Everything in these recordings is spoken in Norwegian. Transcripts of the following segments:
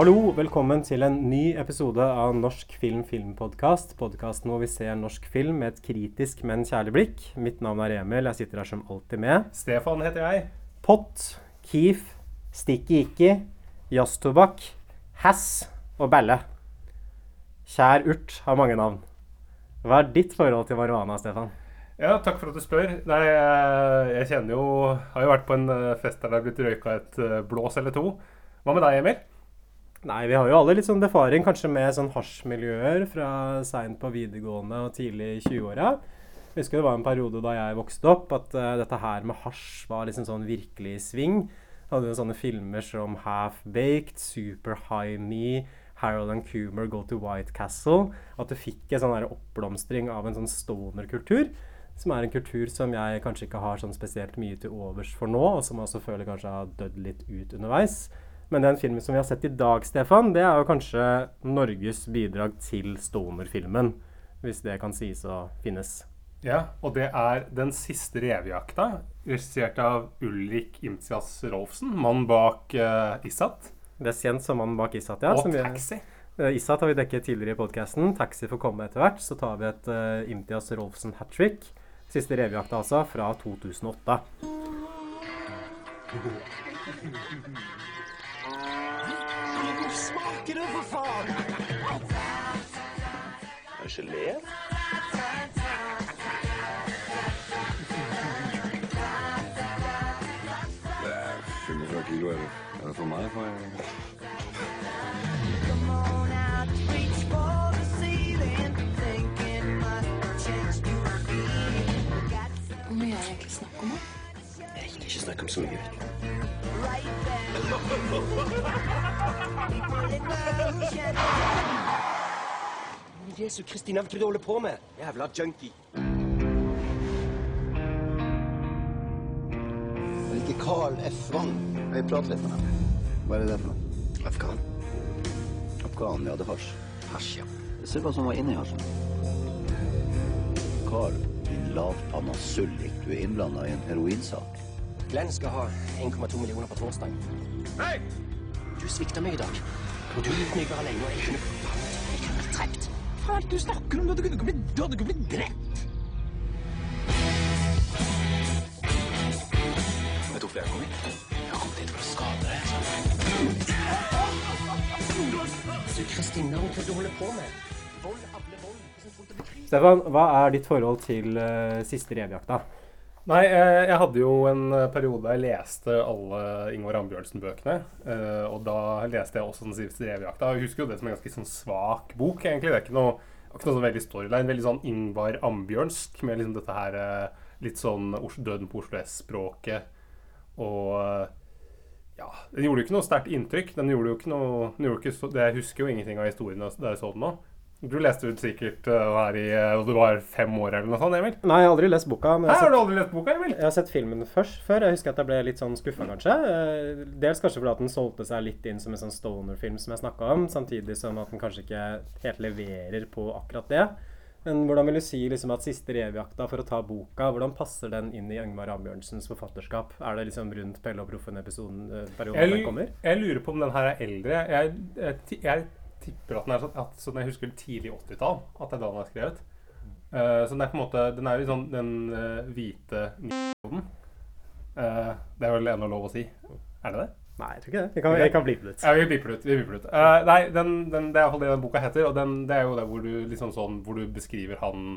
Hallo, velkommen til en ny episode av Norsk film filmpodkast. Podkasten hvor vi ser norsk film med et kritisk, men kjærlig blikk. Mitt navn er Emil, jeg sitter her som alltid med. Stefan heter jeg. Pott, Keef, Sticky Ikki, Jazztobakk, Hass og Belle. Kjær urt har mange navn. Hva er ditt forhold til marihuana, Stefan? Ja, takk for at du spør. Nei, jeg, jeg kjenner jo Har jo vært på en eh, fest der det er blitt røyka et eh, blås eller to. Hva med deg, Emil? Nei, vi har jo alle litt sånn befaring kanskje med sånn hasjmiljøer fra seint på videregående og tidlig i 20-åra. Jeg husker det var en periode da jeg vokste opp at uh, dette her med hasj var liksom sånn virkelig i sving. Da Hadde jo sånne filmer som Half Baked, Super High Me, Harold and Coomer Go to White Castle. At du fikk en sånn oppblomstring av en sånn stoner-kultur. Som er en kultur som jeg kanskje ikke har sånn spesielt mye til overs for nå, og som jeg også føler kanskje har dødd litt ut underveis. Men den filmen som vi har sett i dag, Stefan, det er jo kanskje Norges bidrag til stoner-filmen. Hvis det kan sies å finnes. Ja, og det er Den siste revejakta, regissert av Ulrik Imtias Rolfsen, mannen bak uh, Isat. Best kjent som mannen bak Isat, ja. Og vi, Taxi. Uh, Isat har vi dekket tidligere i podkasten. Taxi får komme etter hvert. Så tar vi et uh, Imtias Rolfsen hat trick. Siste revejakta, altså, fra 2008. Smaker det, for faen! Er det gelé? Det er 45 kilo. Er det, er for meg? for? Hvor mye er det egentlig snakk om? Jeg vil ikke snakke om så mye. Jesu Kristi navn, hva er du holder på med? Jævla junkie. Er det ikke Carl F. Wang? Jeg prater litt med ham. Hva er det for noe? Afghan. Afghan, ja, det er hasj. Hasj, ja. Det ser hva som var inni hasjen. Carl, din lavpanna sullik, du er innblanda i en heroinsak. Glenn skal ha 1,2 millioner på torsdag. Hei! Du svikta meg i dag. Og Du lot meg være alene, og jeg kunne Jeg kunne vært drept. Hva er det du snakker om? Du hadde ikke blitt, du hadde ikke blitt drept! Vet du hvorfor jeg kom hit? Jeg kommet hit for å skade deg. Så Kristina, hva er det du holder på med? Vold? Stefan, hva er ditt forhold til uh, siste revejakta? Nei, eh, jeg hadde jo en periode periode jeg leste alle Ingvar Ambjørnsen-bøkene. eh, Og da leste jeg også Den siste revejakta. Jeg husker jo det som en ganske sånn svak bok, egentlig. Det er ikke noe, ikke noe sånn veldig storyline. Veldig sånn Ingvar Ambjørnsk, med liksom dette her eh, litt sånn Døden på Oslo S-språket. Og eh, ja, den gjorde jo ikke noe sterkt inntrykk. Den gjorde jo ikke noe gjorde ikke Jeg husker jo ingenting av historien da jeg så den nå. Du leste ut sikkert uh, her i uh, Du var fem år eller noe sånt, Emil? Nei, jeg har aldri lest boka. Men jeg har, har du aldri lest boka, Emil? jeg har sett filmen først før. Jeg husker at jeg ble litt sånn skuffa, kanskje. Eh, Dels kanskje fordi at den solgte seg litt inn som en sånn stoner-film som jeg snakka om, samtidig som at den kanskje ikke helt leverer på akkurat det. Men hvordan vil du si liksom at siste revejakta, for å ta boka, hvordan passer den inn i Ingvar Ambjørnsens forfatterskap? Er det liksom rundt Pelle og Proffen-episoden eh, perioden den kommer? jeg lurer på om den her er eldre. Jeg, jeg, jeg tipper at den er sånn, at, sånn jeg husker tidlig 80-tall. At det er da den er skrevet. Uh, så den er på en måte Den er jo sånn den uh, hvite nyperioden. Uh, det er vel ennå lov å si. Er det det? Nei, jeg tror ikke det. Vi kan, okay. kan blipe det ut. Ja, vi bipper det ut. Eh, nei, den, den, det er iallfall det den boka heter. Og den, det er jo det hvor du liksom sånn Hvor du beskriver han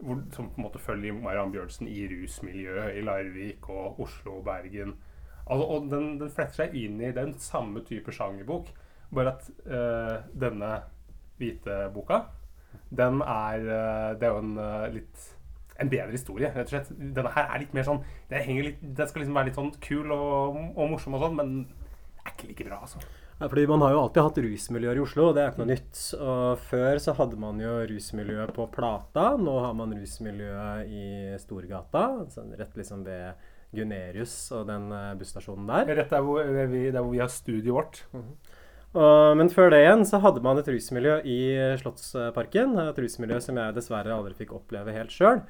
hvor, Som på en måte følger Mariann Bjørnsen i rusmiljøet i Larvik og Oslo og Bergen. Altså, og den, den fletter seg inn i den samme type sjangerbok, bare at uh, denne hvite boka, den er uh, Det er jo en uh, litt en bedre historie, rett og slett. Denne her er litt mer sånn Den, litt, den skal liksom være litt sånn kul og, og morsom og sånn, men er ikke like bra, altså. Ja, fordi Man har jo alltid hatt rusmiljøer i Oslo, og det er ikke noe nytt. Og Før så hadde man jo rusmiljøet på Plata. Nå har man rusmiljøet i Storgata, altså rett liksom ved Gunerius og den busstasjonen der. Rett der hvor, vi, der hvor vi har studioet vårt. Men før det igjen så hadde man et rusmiljø i Slottsparken. Et rusmiljø som jeg dessverre aldri fikk oppleve helt sjøl.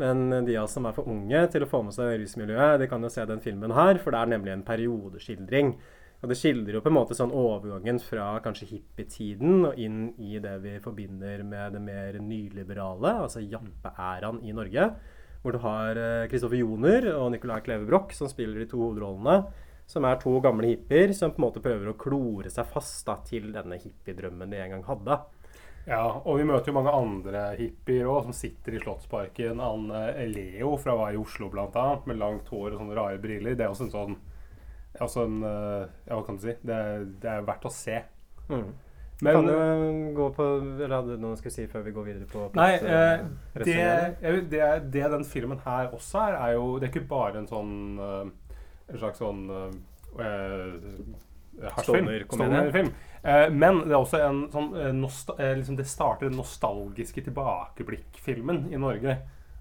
Men de av oss som er for unge til å få med seg rusmiljøet, de kan jo se den filmen her, for det er nemlig en periodeskildring. Og det skildrer jo på en måte sånn overgangen fra kanskje hippietiden og inn i det vi forbinder med det mer nyliberale, altså jappeæraen i Norge. Hvor du har Kristoffer Joner og Nicolai Kleve Broch som spiller de to hovedrollene. Som er to gamle hippier som på en måte prøver å klore seg fast da, til denne hippiedrømmen de en gang hadde. Ja, og vi møter jo mange andre hippier òg, som sitter i Slottsparken. Anne Leo fra Hva i Oslo, blant annet, med langt hår og sånne rare briller. Det er også en sånn også en, eh, Ja, hva kan du si? Det er, det er verdt å se. Mm. Men kan du gå på Eller hadde du noe du skulle si før vi går videre på Nei, eh, eh, det, det, det den filmen her også er, er jo Det er ikke bare en sånn eh, En slags sånn. Stoner-komedie. Stoner-film. Uh, men det er også en sånn uh, liksom Det starter den nostalgiske tilbakeblikk-filmen i Norge.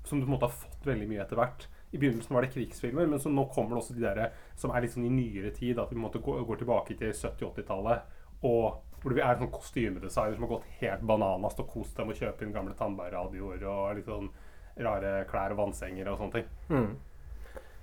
Som du på en måte har fått veldig mye etter hvert. I begynnelsen var det krigsfilmer, men så nå kommer det også de der som er litt sånn i nyere tid. At vi på en måte går, går tilbake til 70-80-tallet. Og hvor det er sånn kostymedesigner som har gått helt bananas og kost dem med å kjøpe inn gamle tannbærradioer og litt sånn rare klær og vannsenger og sånne ting. Mm.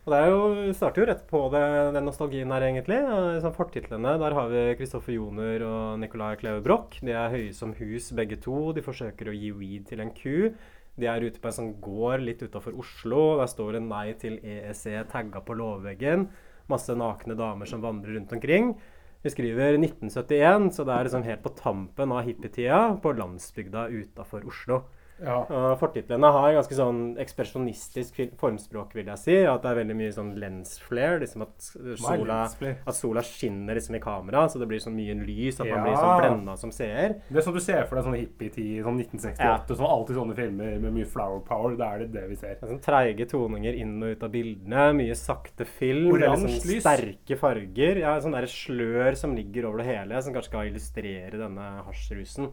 Og det er jo, starter jo rett på det, den nostalgien her, egentlig. Sånn Fortitlene, der har vi Kristoffer Joner og Nicolai Kleve Broch. De er høye som hus, begge to. De forsøker å gi weed til en ku. De er ute på en sånn gård litt utafor Oslo. Der står det 'Nei til EEC' tagga på låvveggen. Masse nakne damer som vandrer rundt omkring. Vi skriver 1971, så det er liksom helt på tampen av hippietida på landsbygda utafor Oslo. Ja. Og Fortitlene har ganske sånn ekspresjonistisk formspråk, vil jeg si. At det er veldig mye sånn lensflare. Liksom at sola, at sola skinner liksom i kamera, så det blir sånn mye lys. At man blir Ja. sånn blenda som seer. Det er sånn du ser for deg sånn hippietid, sånn 1968, sånn alltid sånne filmer med mye flower power. Da er det det vi ser. Det sånn Treige toninger inn og ut av bildene. Mye sakte film. Oransje sånn lys. Sterke farger. Ja, sånn derre slør som ligger over det hele, som kanskje skal illustrere denne hasjrusen.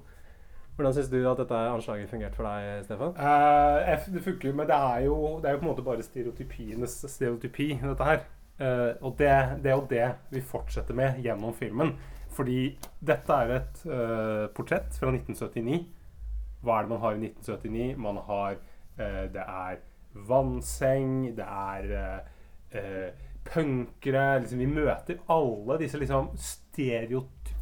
Hvordan syns du at dette anslaget fungerte for deg, Stefan? Uh, det funker jo, men det er jo, det er jo på en måte bare stereotypienes stereotypi, dette her. Uh, og det, det er jo det vi fortsetter med gjennom filmen. Fordi dette er et uh, portrett fra 1979. Hva er det man har i 1979? Man har Det er vannseng, det er punkere liksom, Vi møter alle disse liksom,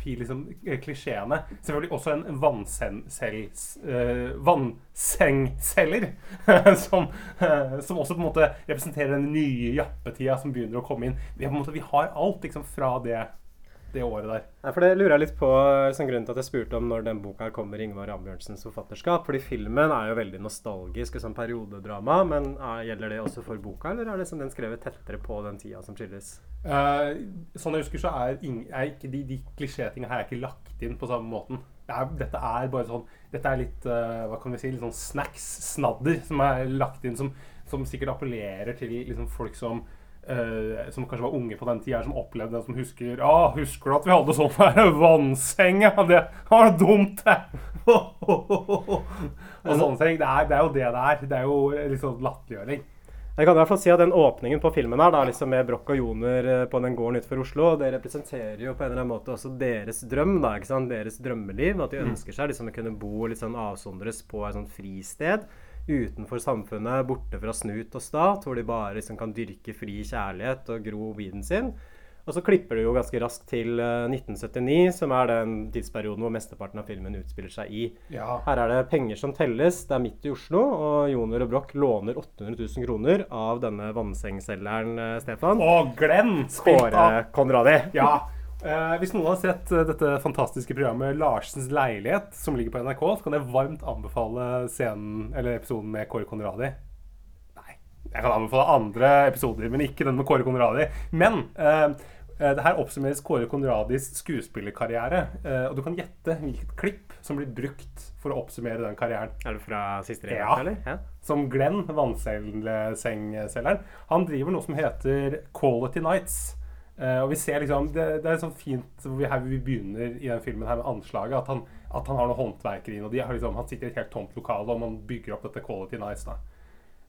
stereotypi liksom, eh, klisjeene. Selvfølgelig også en vannsengselgs- eh, som, eh, som også på en måte representerer den nye jappetida som begynner å komme inn. Vi måte, vi har alt liksom, fra det, det året der. Nei, for Det lurer jeg litt på, som grunnen til at jeg spurte om når den boka her kommer, Ingvar Ambjørnsens forfatterskap. Fordi filmen er jo veldig nostalgisk sånn periodedrama. Men er, gjelder det også for boka, eller er det som den skrevet tettere på den tida som skilles? Eh, sånn jeg husker, så er, er ikke de, de klisjétingene her er ikke lagt inn på samme måten. Er, dette er bare sånn Dette er litt uh, hva kan vi si, litt sånn snacks, snadder, som er lagt inn, som, som sikkert appellerer til liksom, folk som eh, som kanskje var unge på den tida, som opplevde det, som husker ah, 'Husker du at vi hadde sånn der vannseng?' Det var dumt, det! Og sånne ting. Det er, det er jo det det er. Det er jo sånn latterliggjøring. Jeg kan i hvert fall si at den åpningen på filmen her, da, liksom med Broch og Joner eh, på den gården utenfor Oslo, det representerer jo på en eller annen måte også deres drøm, da, deres drømmeliv. At de ønsker seg liksom å kunne bo litt sånn avsondres på et sånt fristed. Utenfor samfunnet, borte fra snut og stat, hvor de bare liksom kan dyrke fri kjærlighet og gro weeden sin. Og så klipper det jo ganske raskt til eh, 1979, som er den tidsperioden hvor mesteparten av filmen utspiller seg i. Ja. Her er det penger som telles. Det er midt i Oslo, og Joner og Broch låner 800 000 kroner av denne vannsengselgeren eh, Stefan. Og Glenn! spilt av- Kåre Conradi. Ja. Eh, hvis noen har sett eh, dette fantastiske programmet 'Larsens leilighet', som ligger på NRK, så kan jeg varmt anbefale scenen, eller episoden med Kåre Conradi. Nei, jeg kan anbefale andre episoder, men ikke den med Kåre Conradi. Men eh, eh, det her oppsummeres Kåre Conradis skuespillerkarriere. eh, og du kan gjette hvilket klipp som blir brukt for å oppsummere den karrieren. Er det fra siste Ja. eller? Ja. Som Glenn, vannsengselgeren, han driver noe som heter Quality Nights. Eh, og vi ser liksom Det, det er sånn fint hvor vi, her vi begynner i den filmen her med anslaget. At han, at han har noen håndverkere inn, og liksom, han sitter i et helt tomt lokale, og man bygger opp dette Quality Nice. da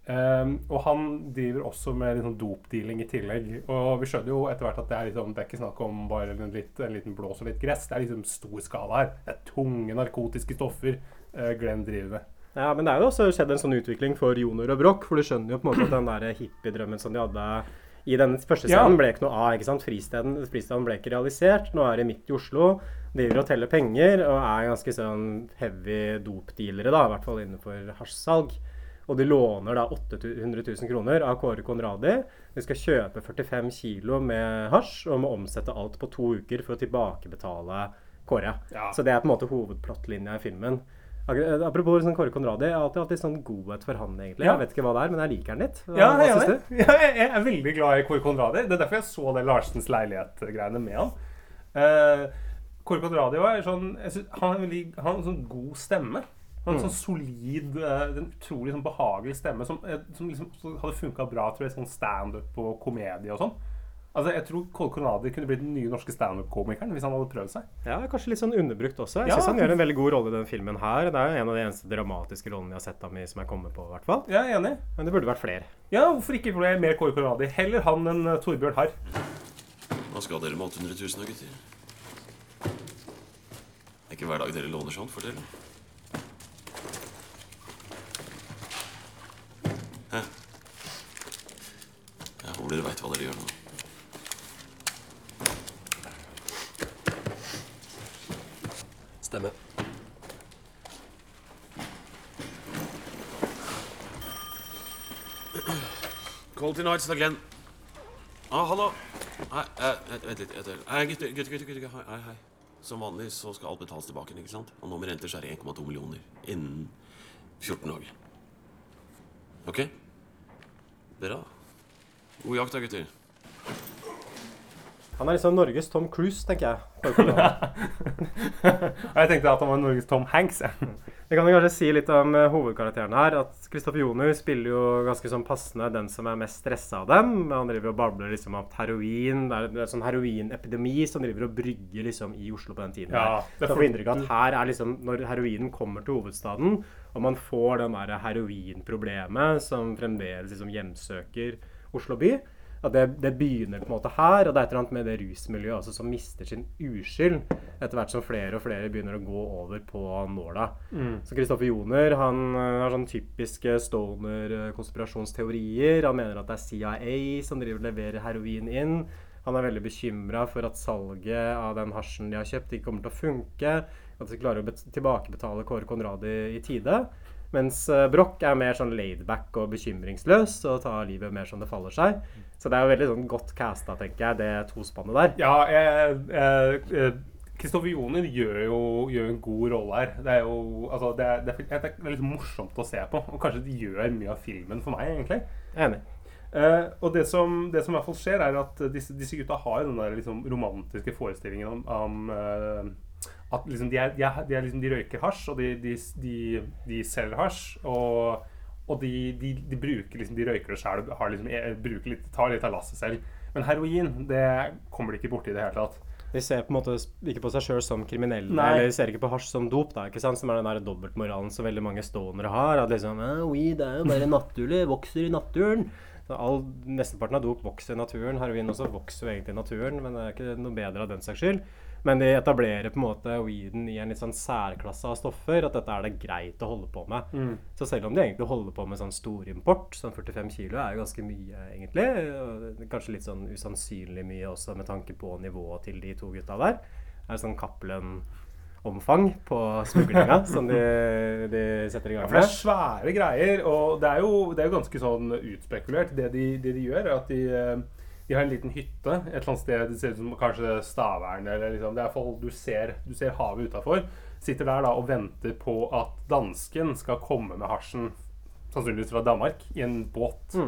Um, og han driver også med liksom dopdealing i tillegg. Og vi skjønner jo etter hvert at det er, liksom, det er ikke snakk om bare en, litt, en liten blås og litt gress. Det er liksom stor skala her. Det er tunge narkotiske stoffer uh, Glenn driver med. Ja, men det er jo også skjedd en sånn utvikling for Jonor og Broch, for du skjønner jo på en måte at den der hippiedrømmen som de hadde i den første scenen, Ja. ble ikke noe av. ikke sant? Fristeden, fristeden ble ikke realisert. Nå er det midt i Oslo, driver og teller penger og er ganske sånn heavy dopdealere, da, i hvert fall innenfor hasjsalg. Og de låner da 800 000 kroner av Kåre Konradi. De skal kjøpe 45 kilo med hasj og må omsette alt på to uker for å tilbakebetale Kåre. Ja. Så det er på en måte hovedplottlinja i filmen. Eh, Apropos sånn Kåre Konradi, jeg har alltid hatt litt sånn godhet for han, egentlig. Ja. Jeg vet ikke hva det er, men jeg liker han litt. Hva, Ja, hva jeg, syns er du? ja, jeg er veldig glad i Kåre Konradi. Det er derfor jeg så det Larsens leilighet-greiene med han. Uh, Kåre Konradi også er sånn synes, Han har en sånn god stemme. Han har en sånn solid, uh, en utrolig sånn behagelig stemme som, eh, som liksom hadde funka bra tror jeg, sånn standup og komedie og sånn. Altså, Jeg tror Kåre Konradi kunne blitt den nye norske standup-komikeren hvis han hadde prøvd seg. Ja, kanskje litt sånn underbrukt også. Jeg Ja. synes han gjør en veldig god rolle i den filmen her. Det er jo en av de eneste dramatiske rollene jeg har sett ham i som jeg kommer på, i hvert fall. Jeg er enig. Men det burde vært flere. Ja, Hvorfor ikke bli mer Kåre Konradi? Heller han enn eh, Torbjørn Harr. Hva skal dere med 800 000 da, gutter? Det er ikke hver dag dere låner sånt, fortell. Hæ? Jeg håper dere veit hva dere gjør nå. Stemmer. Quality Nights, da, Glenn. Ah, hallo. Hei, eh, vent vent litt. Gutter, gutter, gutter, gutter. Hei, hei. Som vanlig så skal alt betales tilbake, ikke sant? Og nå med renter så er det 1,2 millioner innen 14 dager. Ok? Bra. God jakt da, gutter. Han er liksom Norges Tom Cruise, tenker jeg. Jeg tenkte at han var Norges Tom Hanks. Vi kan jo kanskje si litt om uh, hovedkarakteren her. At Kristoffer Joner spiller jo ganske sånn passende den som er mest stressa av dem. Han driver og babler liksom om heroin. Det er, er sånn heroinepidemi som driver og brygger liksom i Oslo på den tiden. Ja, det får- får inntrykk at her er liksom Når heroinen kommer til hovedstaden, og man får den der heroinproblemet som fremdeles liksom hjemsøker Oslo by at det, det begynner på en måte her, og det er et eller annet med det rusmiljøet altså, som mister sin uskyld etter hvert som flere og flere begynner å gå over på nåla. Så Kristoffer Joner han eh, har sånn typiske stoner-konspirasjonsteorier. Han mener at det er CIA som driver og leverer heroin inn. Han er veldig bekymra for at salget av den hasjen de har kjøpt, ikke kommer til å funke. At de klarer å tilbakebetale Kåre Konradi i tide. Mens eh, Broch er mer sånn laidback og bekymringsløs og tar livet mer som det faller seg. Så det er jo veldig sånn godt casta, tenker jeg, det tospannet der. Ja, jeg, jeg, eh, Kristoffer Joner gjør jo gjør en god rolle her. Det er jo altså, det er, det er, det er litt morsomt å se på. Og kanskje det gjør mye av filmen for meg, egentlig. Jeg er enig. Eh, og det som, det som i hvert fall skjer, er at disse, disse gutta har den der liksom romantiske forestillingen om, om eh, at liksom de, er, de, er, de, er liksom, de røyker hasj, og de, de, de, de selger hasj. Og, og de, bruker liksom, de røyker det sjøl, liksom, eh, litt, tar litt av lasset selv. Men heroin det kommer de ikke borti i det hele tatt. De ser på en måte ikke på seg sjøl som kriminelle, Nei. eller de ser ikke på hasj som dop, da, ikke sant? som er den der dobbeltmoralen som veldig mange stonere har. At liksom Weed er jo bare naturlig, vokser i naturen. All, Mesteparten av dop vokser i naturen. Heroin også vokser jo egentlig i naturen, men det er ikke noe bedre av den saks skyld. Men de etablerer på en måte weeden i en litt sånn særklasse av stoffer. At dette er det greit å holde på med. Mm. Så selv om de egentlig holder på med sånn storimport, sånn 45 kilo er jo ganske mye, egentlig. Kanskje litt sånn usannsynlig mye også med tanke på nivået til de to gutta der. Det er sånn Cappelen-omfang på smuglinga som de, de setter i gang For det er svære greier, og det er jo, det er jo ganske sånn utspekulert. Det de, det de gjør, er at de, eh, de har en liten hytte et eller annet sted. Det ser ut som kanskje Stavern, eller liksom Det er iallfall du ser, du ser havet utafor. Sitter der da og venter på at dansken skal komme med hasjen, sannsynligvis fra Danmark, i en båt.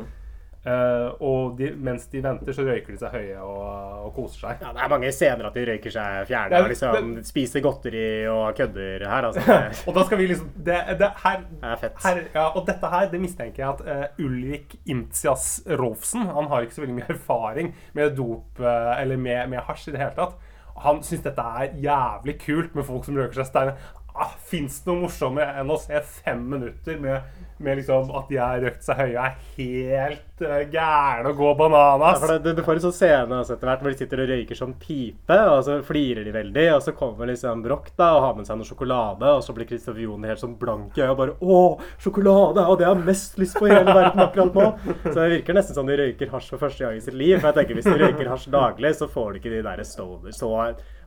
Eh, og de, mens de venter, så røyker de seg høye og, og koser seg. Ja, det er mange scener at de røyker seg fjerne Det er- og liksom spiser godteri og kødder her. Altså. Og da skal vi liksom Det, det her, er fett. her ja, Og dette her, det mistenker jeg at uh, Ulrik Imtias Rolfsen Han har ikke så veldig mye erfaring med dop uh, eller med, med hasj i det hele tatt. Han syns dette er jævlig kult med folk som røyker seg stein. Ah, Fins det noe morsommere enn å se fem minutter med, med liksom at de har røkt seg høye og er helt uh, gærne og går Ja, bananas? for det, du får en sånn scene altså, etter hvert hvor de sitter og røyker sånn pipe, og så flirer de veldig, og så kommer liksom Broch da og har med seg noe sjokolade, og så blir Kristoffer Joni helt sånn blank i øyet og bare Å, sjokolade! Og det har jeg mest lyst på i hele verden akkurat nå! Så det virker nesten som de røyker hasj for første gang i sitt liv. For jeg tenker hvis de røyker hasj daglig, så får de ikke de der stoner, så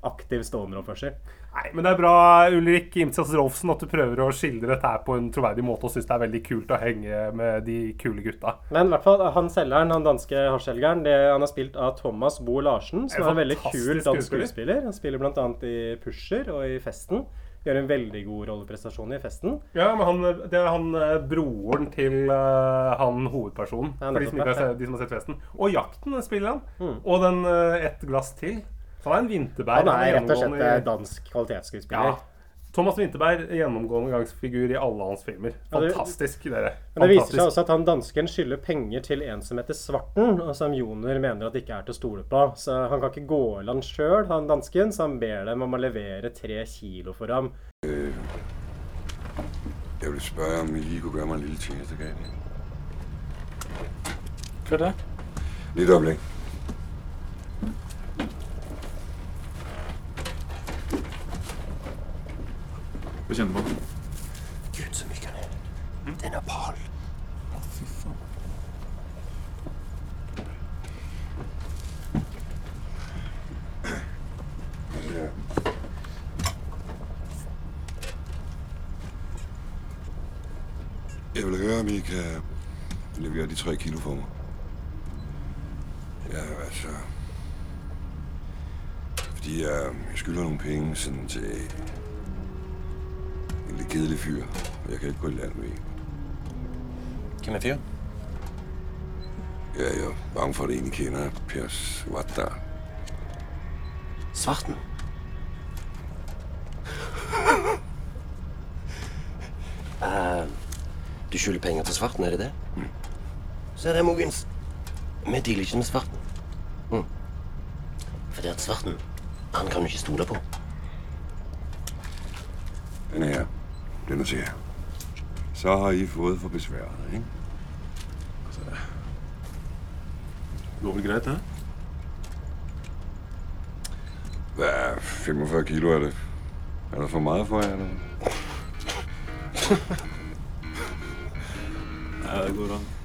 aktiv stoneroppførsel. Nei, men det er bra, Ulrik Imtias Rolfsen, at du prøver å skildre dette her på en troverdig måte og syns det er veldig kult å henge med de kule gutta. Men i hvert fall, han selgeren, han danske hasjselgeren, han er spilt av Thomas Bo Larsen, som En er en veldig kul dansk skuespiller. Han spiller bl.a. i Pusher og i Festen. Gjør en veldig god rolleprestasjon i Festen. Ja, men han, det er han eh, broren til uh, han hovedpersonen. Ja, for de som, har de som har sett festen. Og Jakten spiller han. Mm. Og den uh, Ett glass til. Han er en vinterbær. Han er rett og slett dansk kvalitetsskuespiller. Ja. Thomas Winterberg gjennomgående gangsfigur i alle hans filmer. Ja, det- Fantastisk, dere. Men det viser seg også at han dansken skylder penger til en som heter Svarten, og som Joner mener at ikke er til å stole på. Så han kan ikke gå i land sjøl, han dansken, så han ber dem om å levere tre kilo for ham. Øh, jeg vil spørre om dere kunne gjøre meg en lille tjeneste? Hva er det? Lidt kjenner du på? Gud, så myk han er. Den er napal. Ja. Jeg vil høre, om I kan levere de tre kilo for meg. Ja, altså... Fordi jeg, jeg skylder nogle penge sådan til en lidt kedelig fyr. og Jeg kan ikke gå i land med en. Hvem er fyre? Ja, jeg er bange for, at en, I kender, Per Svartdal. Svarten? uh, du skylder penger til Svarten, er det det? Så er det Mogens. Vi dealer ikke med Svarten. Mm. Fordi at Svarten, han kan du ikke stole på. Den er her, den ser jeg. Så har I fået for besværet, ikke? Går vel greit, det? Hvad er 45 kilo er det? Er der for meget for jer, eller? Ja, det går an.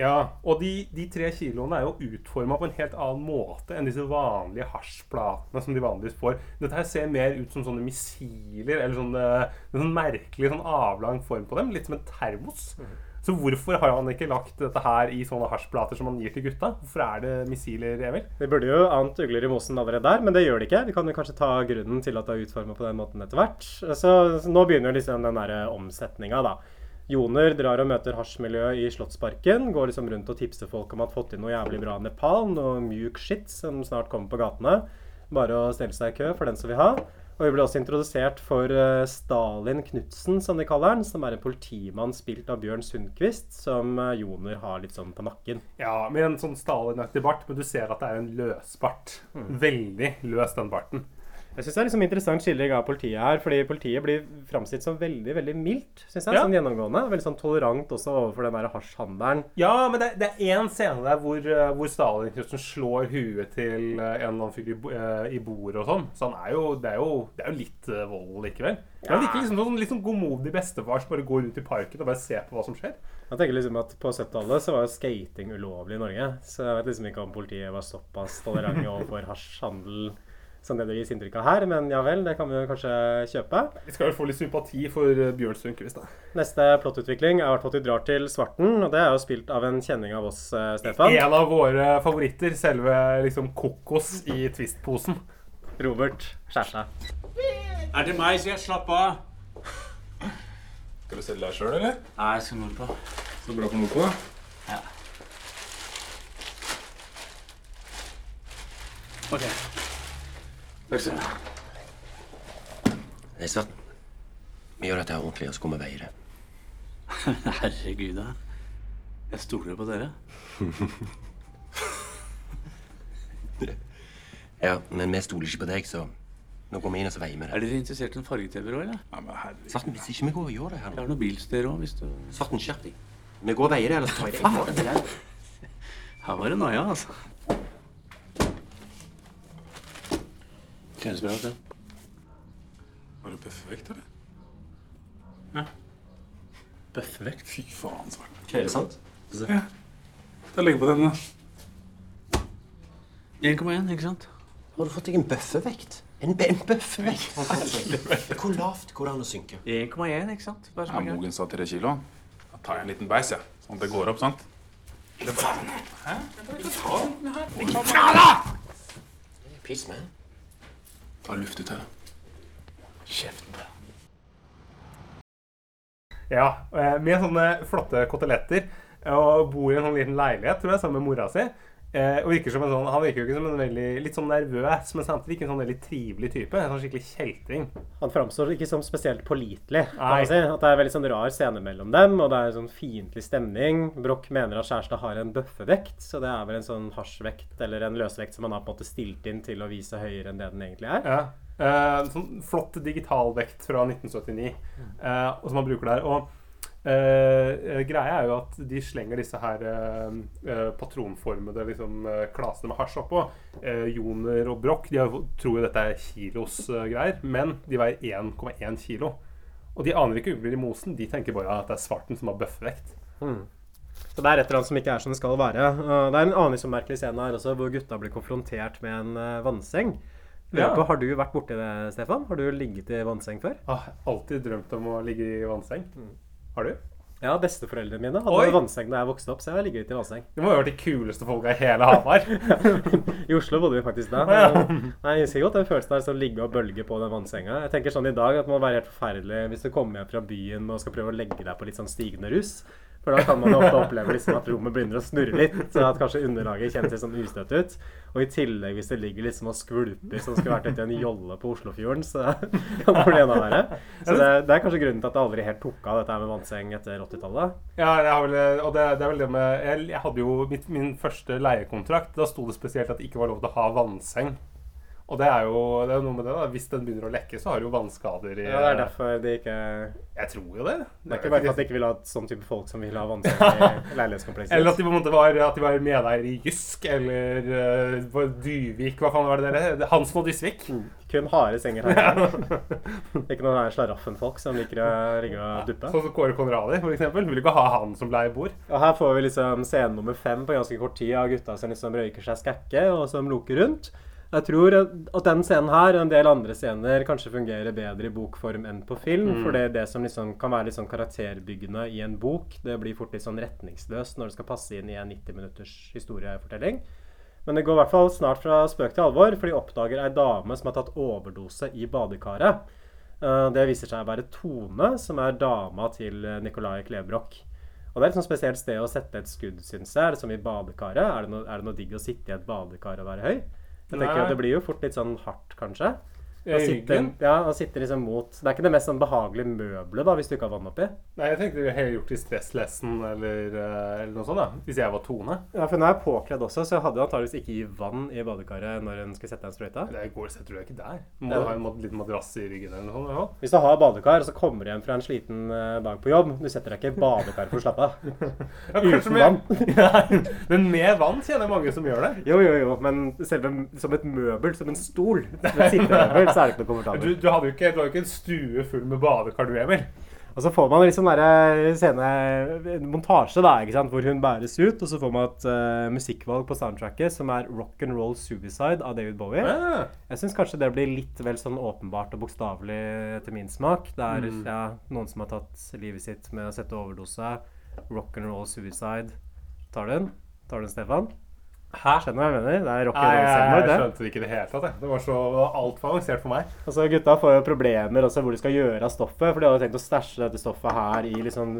Ja, og de, de tre kiloene er jo utforma på en helt annen måte enn disse vanlige hasjplatene som de vanligvis får. Dette her ser mer ut som sånne missiler, eller sånne, en sånn merkelig sånn avlang form på dem. Litt som en termos. Så hvorfor har han ikke lagt dette her i sånne hasjplater som han gir til gutta? Hvorfor er det missiler, Emil? Det burde jo ant ugler i mosen allerede der, men det gjør det ikke. Vi kan jo kanskje ta grunnen til at det er utforma på den måten etter hvert. Så, så nå begynner liksom den derre omsetninga, da. Joner drar og møter hasjmiljøet i Slottsparken. Går liksom rundt og tipser folk om at fått inn noe jævlig bra Nepal. Noe mjuk shit som snart kommer på gatene. Bare å stelle seg i kø for den som vil ha. Og vi ble også introdusert for eh, Stalin Knutsen, som de kaller han. Som er en politimann spilt av Bjørn Sundquist, som eh, Joner har litt sånn på nakken. Ja, med en sånn Stalin-aktig bart, men du ser at det er en løsbart. Veldig løs, den barten. Jeg syns det er liksom interessant skilling av politiet her, fordi politiet blir framstilt som veldig veldig mildt. Synes jeg, Ja. sånn gjennomgående. Veldig sånn tolerant også overfor den der hasjhandelen. Ja, men det, det er én scene der hvor, eh, hvor Stalin slår huet til eh, en eller annen fyr i, eh, i bordet og sånn. Så han er jo, det, er jo, det er jo litt vold likevel. Men han virker liksom sånn litt sånn godmodig bestefar som bare går ut i parken og bare ser på hva som skjer. Jeg tenker liksom at På 70-tallet så var jo skating ulovlig i Norge. Så jeg vet liksom ikke om politiet var såpass tolerante overfor hasjhandel som det det gis inntrykk av her. Men ja vel, det kan vi jo kanskje kjøpe. Vi skal vel få litt sympati for uh, Bjørn Sundquist, da. Neste plottutvikling er i hvert fall at vi drar til Svarten, og det er jo spilt av en kjenning av oss, eh, Stefan. En av våre favoritter. Selve liksom kokos i Twist-posen. Robert Skjærstad. Er det meg, sier jeg. Slapp av. Skal du selge deg sjøl, eller? Nei, jeg skal nordpå. Så bra på Nordpå. Ja. OK. Takk du ha. Svarten. Vi gjør dette ordentlig, og så kommer veiere. Herregud, da. Jeg stoler på dere. Ja, men vi stoler ikke på deg, så nå går vi inn og så veier vi det. Er dere interessert i en farge-TV òg, eller? Ja, men herregud. Svarten, hvis ikke vi går og gjør det her Jeg nå har bilstyr òg, hvis du Svarten, skjerp deg. Vi går og veier det, ellers tar jeg Faen, det. det Her var det noia, altså. Kjennes bra ut, det. Var det bøffevekt, eller? Bøffevekt. Fy faen, Svarten. Er det sant? Ja. Da legger på den, da. 1,1, ikke sant? Har du fått deg en bøffevekt? En, en bøffevekt? Hvor lavt går det an å synke? 1,1, ikke sant? Bare Ja, er. Mogen sa tre kilo. Da tar jeg en liten beis, jeg. Sånn at det går opp, sant? Piss med. Ta luft ut her. Kjeften på. Ja, eh, med sånne flotte koteletter. Og bor i en sånn liten leilighet, tror jeg, sammen med mora si. Eh, og virker som en sånn, Han virker jo ikke som en veldig litt sånn nervøs, men samtidig ikke en sånn veldig trivelig type. En sånn skikkelig kjeltring. Han framstår ikke som spesielt pålitelig. si. At Det er veldig sånn rar scene mellom dem, og det er sånn fiendtlig stemning. Broch mener at kjæresten har en bøffevekt, så det er vel en sånn hasjvekt eller en løsvekt som han har på en måte stilt inn til å vise høyere enn det den egentlig er. Ja. Eh, sånn flott digitalvekt fra 1979 eh, og som han bruker der. Og eh, greia er jo at de slenger disse her uh, uh, patronformede liksom, klasene med hasj oppå. Joner og Broch de har, tror jo dette er kilos greier, men de veier 1,1 kilo. Og de aner ikke ugler i mosen. De tenker bare at det er svarten som har bøffevekt. Så det er et eller annet som ikke er som det skal være. Uh, det er en annen liksom merkelig scene her også, hvor gutta blir konfrontert med en uh, vannseng. Ja. på, Har du vært borti det, Stefan? Har du ligget i vannseng før? Ah, alltid drømt om å ligge i vannseng. Har du? Ja, besteforeldrene mine hadde Oi. vannseng da jeg vokste opp, så jeg har ligget i vannseng. Du må jo ha vært de kuleste folka i hele Hamar. I Oslo bodde vi faktisk da. Ja. Nei, Jeg husker godt den følelsen av å ligge og bølge på den vannsenga. Jeg tenker sånn i dag at det må være helt forferdelig hvis du kommer hjem fra byen og skal prøve å legge deg på litt sånn stigende russ. For da kan man ofte oppleve liksom at rommet begynner å snurre litt, så at kanskje underlaget kjennes litt sånn ustøtt ut. Og i tillegg hvis det ligger liksom og skvulper som skulle vært i en jolle på Oslofjorden, så kan det bli enda verre. Så det, det er kanskje grunnen til at det aldri helt tok av dette med vannseng etter 80-tallet. Ja, vel, og det, det er vel det med Jeg, jeg hadde jo mitt, min første leiekontrakt. Da sto det spesielt at det ikke var lov til å ha vannseng. Og det er jo det er noe med det da Hvis den begynner å lekke, så har du jo vannskader i Ja, det er derfor de ikke Jeg tror jo det. Det er ikke bare for at de ikke vil ha sånn type folk som vil ha vannskader i leilighetskomplekset. Eller at de på en måte var, at de var medeier i Jysk eller uh, på Dyvik Hva faen var det dere? Hansen og Dysvik. Kun harde senger her. ikke noen her slaraffenfolk som liker å ringe og duppe. Sånn som Kåre Konradi, eksempel. Vil ikke ha han som leieboer. Og her får vi liksom scene nummer fem på ganske kort tid av gutta som liksom røyker seg skakke og som loker rundt. Jeg tror at den scenen her og en del andre scener kanskje fungerer bedre i bokform enn på film. Mm. For det, det som liksom kan være litt sånn karakterbyggende i en bok, det blir fort litt sånn retningsløst når det skal passe inn i en 90 minutters historiefortelling. Men det går i hvert fall snart fra spøk til alvor, for de oppdager ei dame som har tatt overdose i badekaret. Eh, Det viser seg å være Tone, som er dama til Nicolai Klebrok. Og det er et sånn spesielt sted å sette et skudd, syns jeg. Som i badekaret? Er det, noe, er det noe digg å sitte i et badekar og være høy? Jeg tenker at Det blir jo fort litt sånn hardt, kanskje. Å sitte, ja, å sitte liksom mot Det er ikke det mest sånn behagelige møbelet, da, hvis du ikke har vann oppi. Nei, jeg tenkte vi heller gjort i Stresslessen eller, eh, eller noe sånt. da Hvis jeg var Tone. Ja, for nå er jeg påkledd også, så jeg hadde antakeligvis ikke gi vann i badekaret når en skulle sette en sprøyta. Det går, setter du deg ikke der. Må Ja. ha en liten madrass i ryggen eller noe sånt. Ja. Hvis du har badekar, og så kommer du hjem fra en sliten eh, dag på jobb Du setter deg ikke i badekar for å slappe av. Ja, Uten med- vann. Ja, men med vann kjenner jeg mange som gjør det. Jo, jo, jo, men selve som et møbel, som en stol, som et sittemøbel, så er det ikke Du, du, hadde jo ikke, du hadde ikke en stue full med badekar, du, Emil. Og så får man liksom der scene en montasje da, ikke sant, hvor hun bæres ut, og så får man et uh, musikkvalg på soundtracket som er 'Rock and Roll Suicide' av David Bowie. Ja. Jeg syns kanskje det blir litt vel sånn åpenbart og bokstavelig etter min smak. Det er Mm. ja, noen som har tatt livet sitt med å sette overdose. 'Rock and Roll Suicide'. Tar du den? Tar du den, Stefan? Hæ? Skjønner du hva jeg mener? Det er rock and Nei, roll jeg, skjønte det ikke i det hele tatt. Det var så altfor avansert for meg. Altså, gutta får jo problemer også hvor de skal gjøre av stoffet. For de hadde tenkt å stæsje dette stoffet her i liksom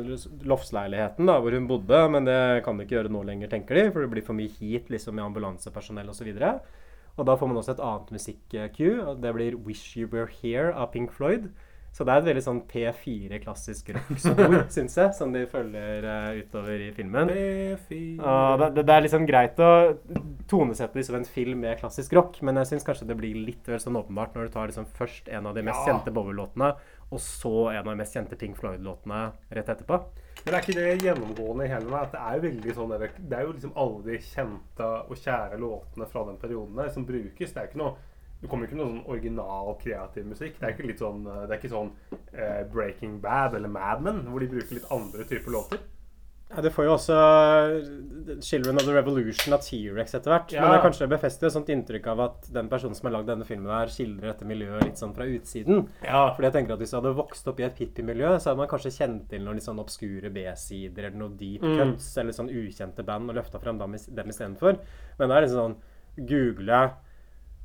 loftsleiligheten da, hvor hun bodde. Men det kan de ikke gjøre nå lenger, tenker de, for det blir for mye heat liksom, med ambulansepersonell osv. Og, og da får man også et annet musikk-cue. Det blir 'Wish You Were Here' av Pink Floyd. Så det er et veldig sånn P4 klassisk rock-spor, syns jeg, som de følger uh, utover i filmen. Og det, det, er liksom greit å tonesette det som en film med klassisk rock, men jeg syns kanskje det blir litt vel sånn åpenbart når du tar liksom først en av de mest Ja. kjente Bowie-låtene, og så en av de mest kjente Pink Floyd-låtene rett etterpå. Men er ikke det gjennomgående i hele meg? At det er jo veldig sånn Det er jo liksom alle de kjente og kjære låtene fra den perioden der som brukes. Det er ikke noe det kommer ikke noe sånn original, kreativ musikk. Det er ikke litt sånn, det er ikke sånn eh, Breaking Bad eller Mad Men, hvor de bruker litt andre typer låter. Ja, det får jo også eh, 'Children of the Revolution' av T-rex etter hvert. Ja. Men det er kanskje befestet et sånt inntrykk av at den personen som har lagd denne filmen, her skildrer dette miljøet litt sånn fra utsiden. Ja. Fordi jeg tenker at Hvis du hadde vokst opp i et hippie-miljø, så hadde man kanskje kjent til noen litt sånn obskure B-sider eller noe deep Mm. cuts eller sånn ukjente band og løfta frem dem, dem istedenfor. Men det er liksom sånn Google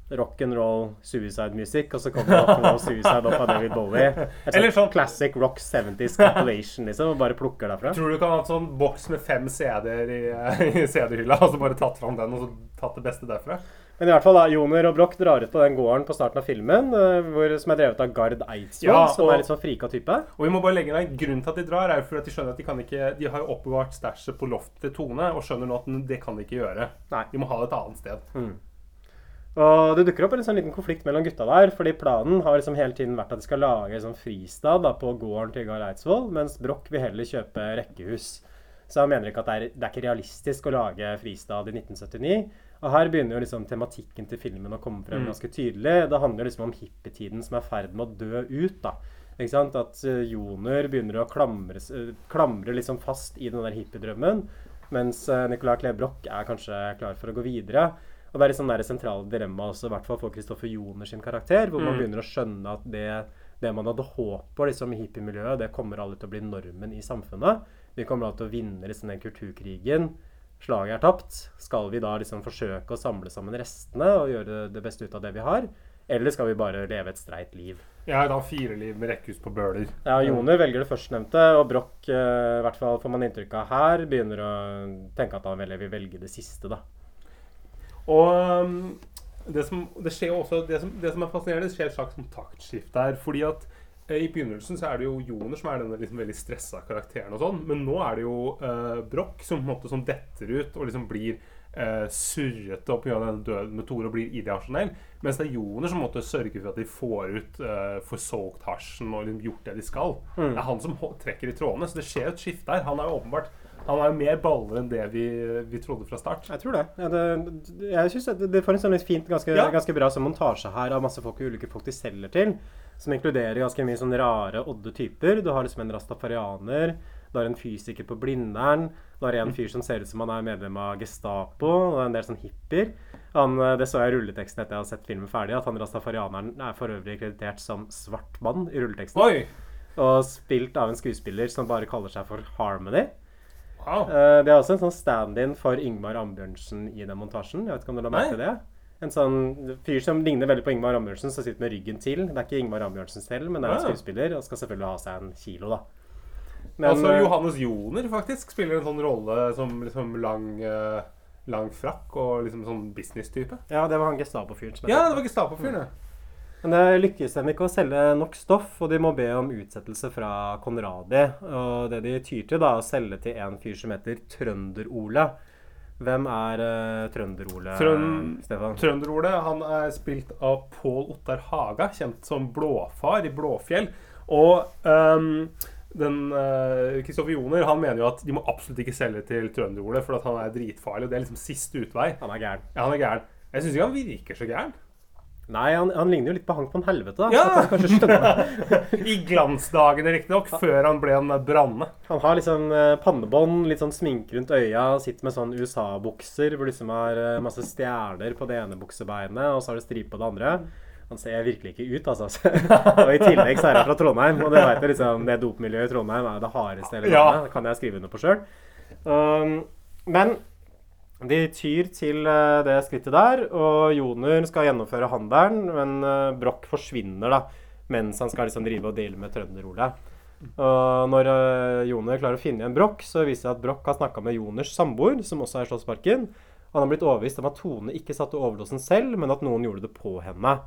rock and roll suicide music, og så kommer rock and roll suicide opp av David Bowie. Et Eller sånn classic rock 70s compilation, liksom, og bare plukker derfra. Tror du kan ha hatt sånn boks med fem CD-er i, i CD-hylla, og så bare tatt fram den og så tatt det beste derfra? Men i hvert fall da, Joner og Broch drar ut på den gården på starten av filmen, eh, hvor, som er drevet av Gard Eidsvoll, Ja, som er litt sånn frika type. Og vi må bare legge deg, en Grunnen til at de drar, er jo fordi at de skjønner at de kan ikke De har jo oppbevart stæsjet på loftet til Tone, og skjønner nå at det kan de ikke gjøre. De må ha det et annet sted. Mm. Og det dukker opp en sånn liten konflikt mellom gutta der, fordi planen har liksom hele tiden vært at de skal lage en sånn fristad da, på gården til Gard Eidsvoll, mens Broch vil heller kjøpe rekkehus. Så han mener ikke at det er, det er ikke realistisk å lage fristad i 1979. Og her begynner jo liksom tematikken til filmen å komme frem Mm. ganske tydelig. Det handler liksom om hippietiden som er i ferd med å dø ut. da. Ikke sant? At uh, Joner begynner å klamre, s- eh, klamre liksom fast i den der hippiedrømmen, mens uh, Nicolai Klev Broch er kanskje klar for å gå videre. Og det er liksom det sentrale dilemmaet også, i hvert fall for Kristoffer Joner sin karakter, hvor man Mm. begynner å skjønne at det, det man hadde håp på liksom, i hippiemiljøet, det kommer alle til å bli normen i samfunnet. Vi kommer alle til å vinne liksom, den kulturkrigen. Slaget er tapt. Skal vi da liksom forsøke å samle sammen restene og gjøre det beste ut av det vi har? Eller skal vi bare leve et streit liv? Jeg har da fire liv med rekkehus på Bøler. Ja, Joner velger det førstnevnte, og Broch, eh, i hvert fall får man inntrykk av her, begynner å tenke at han vel vil velge det siste, da. Og um, det som, det skjer også det som, det som er fascinerende, skjer et slags sånn taktskifte her. Fordi at eh, i begynnelsen så er det jo Joner som er denne liksom veldig stressa karakteren og sånn. Men nå er det jo eh, Broch som på en måte som detter ut og liksom blir eh, surrete opp pga. den døden med Tore og blir irrasjonell. Mens det er Joner som måtte sørge for at de får ut uh, forsolgt hasjen og liksom gjort det de skal. Mm. Det er han som trekker i trådene. Så det skjer et skifte her. Han er jo åpenbart han er jo mer baller enn det vi, vi trodde fra start. Jeg tror det. Ja, det jeg synes det, det får en sånn litt fint, ganske, Ja. ganske bra sånn montasje her av masse folk, ulike folk de selger til, som inkluderer ganske mye sånn rare, odde typer. Du har liksom en rastafarianer, du har en fysiker på Blindern, du har en fyr som ser ut som han er medlem av Gestapo, og en del sånn hippier. Han, eh, det så jeg i rulleteksten etter jeg hadde sett filmen ferdig, at han rastafarianeren er for øvrig kreditert som svart mann i rulleteksten. Oi! Og spilt av en skuespiller som bare kaller seg for Harmony. Wow. Eh, det er også en sånn stand-in for Ingmar Ambjørnsen i den montasjen. Jeg vet ikke om du la merke til det? En sånn fyr som ligner veldig på Ingmar Ambjørnsen, som sitter med ryggen til. Det er ikke Ingmar Ambjørnsen selv, men det er en Ah. skuespiller, og skal selvfølgelig ha seg en kilo, da. Altså eh, Johannes Joner faktisk spiller en sånn rolle som liksom lang, eh, lang frakk og liksom sånn business-type. Ja, det var han Gestapo-fyren Ja, det var på. Gestapo-fyren, ja. Men det lykkes dem ikke å selge nok stoff, og de må be om utsettelse fra Konradi. Og det de tyr til, da, er å selge til en fyr som heter Trønder-Ole. Hvem er uh, Trønder-Ole, Trøn- Stefan? Trønder-Ole han er spilt av Pål Ottar Haga, kjent som Blåfar i Blåfjell. Og ehm, den Kristoffer Joner han mener jo at de må absolutt ikke selge til Trønder-Ole, for at han er dritfarlig. og Det er liksom siste utvei. Han er gæren. Ja, han er gæren. Jeg syns ikke han virker så gæren. Nei, han, han ligner jo litt på Hank von Helvete, da. Ja! I glansdagene, riktignok, før han ble en branne. Han har liksom eh, pannebånd, litt sånn sminke rundt øya, sitter med sånn USA-bukser hvor liksom eh, masse stjerner på det ene buksebeinet, og så har det stripe på det andre. Han ser virkelig ikke ut, altså. og i tillegg så er han fra Trondheim, og det vet jeg liksom, det dopmiljøet i Trondheim er det hardeste hele landet. Det kan jeg skrive under på sjøl. Um, men de tyr til eh, det skrittet der, og Joner skal gjennomføre handelen, men eh, Broch forsvinner da, mens han skal liksom drive og deale med Trønder-Ole. Og når uh, Joner klarer å finne igjen Broch, så viser det at Broch har snakka med Joners samboer, som også er i Slottsparken. Han har blitt overbevist om at Tone ikke satte overdosen selv, men at noen gjorde det på henne.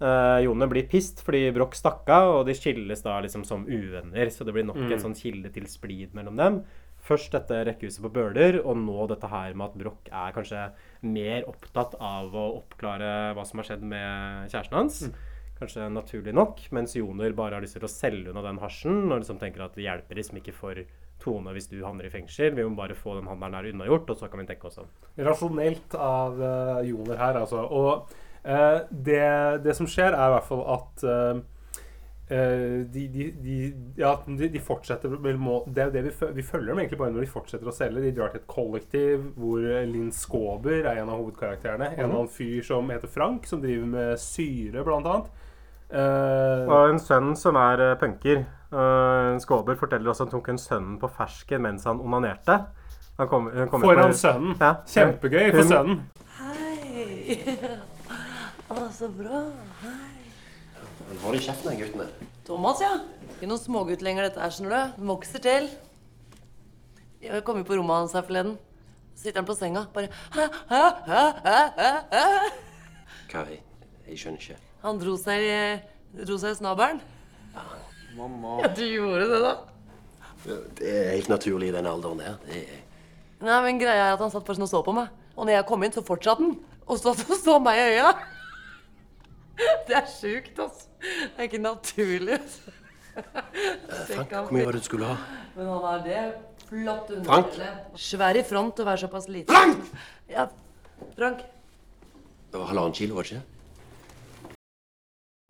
Uh, Joner blir pissed fordi Broch stakk av, og de skilles da liksom som uvenner. Så det blir nok Mm. en sånn kilde til splid mellom dem. Først dette rekkehuset på Bøler, og nå dette her med at Broch er kanskje mer opptatt av å oppklare hva som har skjedd med kjæresten hans. Kanskje naturlig nok. Mens Joner bare har lyst til å selge unna den hasjen, og liksom tenker at det hjelper liksom ikke for Tone hvis du havner i fengsel. Vi må bare få den handelen her unnagjort, og så kan vi tenke oss om. Rasjonelt av uh, Joner her, altså. Og eh, det, det som skjer, er i hvert fall at eh, eh, de, de, de, ja, de, de fortsetter må, Det er det vi, vi følger dem egentlig bare når de fortsetter å selge. De drar til et kollektiv hvor Linn Skåber er en av hovedkarakterene. En Mhm. annen fyr som heter Frank, som driver med syre, blant annet. Uh, Og en sønn som er uh, punker. Uh, Skåber forteller også at han tok en sønnen på fersken mens han onanerte. Han kom, kom Foran sønnen. Ja. Kjempegøy for Hun- sønnen. Hei. Å, så bra. Han har det i kjeften, de guttene. Thomas, ja. Ikke noen smågutt lenger, dette her, skjønner du. Den vokser til. Jeg kom jo på rommet hans her forleden. Så sitter han på senga, bare hæ, hæ, hæ, hæ, hæ, hæ. Hva? Jeg, jeg skjønner ikke. Han dro seg, i- dro seg i snabelen. Mamma. Ja, du gjorde det, da. Det er helt naturlig i den alderen der. Det er... Nei, men greia er at han satt først og så på meg. Og når jeg kom inn, så fortsatte han. Og så så meg i øya. Det er sjukt, altså. Det er ikke naturlig. altså. Frank, hvor mye var det du skulle ha? Men han er det. Flott Frank? Svær i front og være såpass liten. Frank! Ja, Frank. Det var halvannen kilo, var det ikke?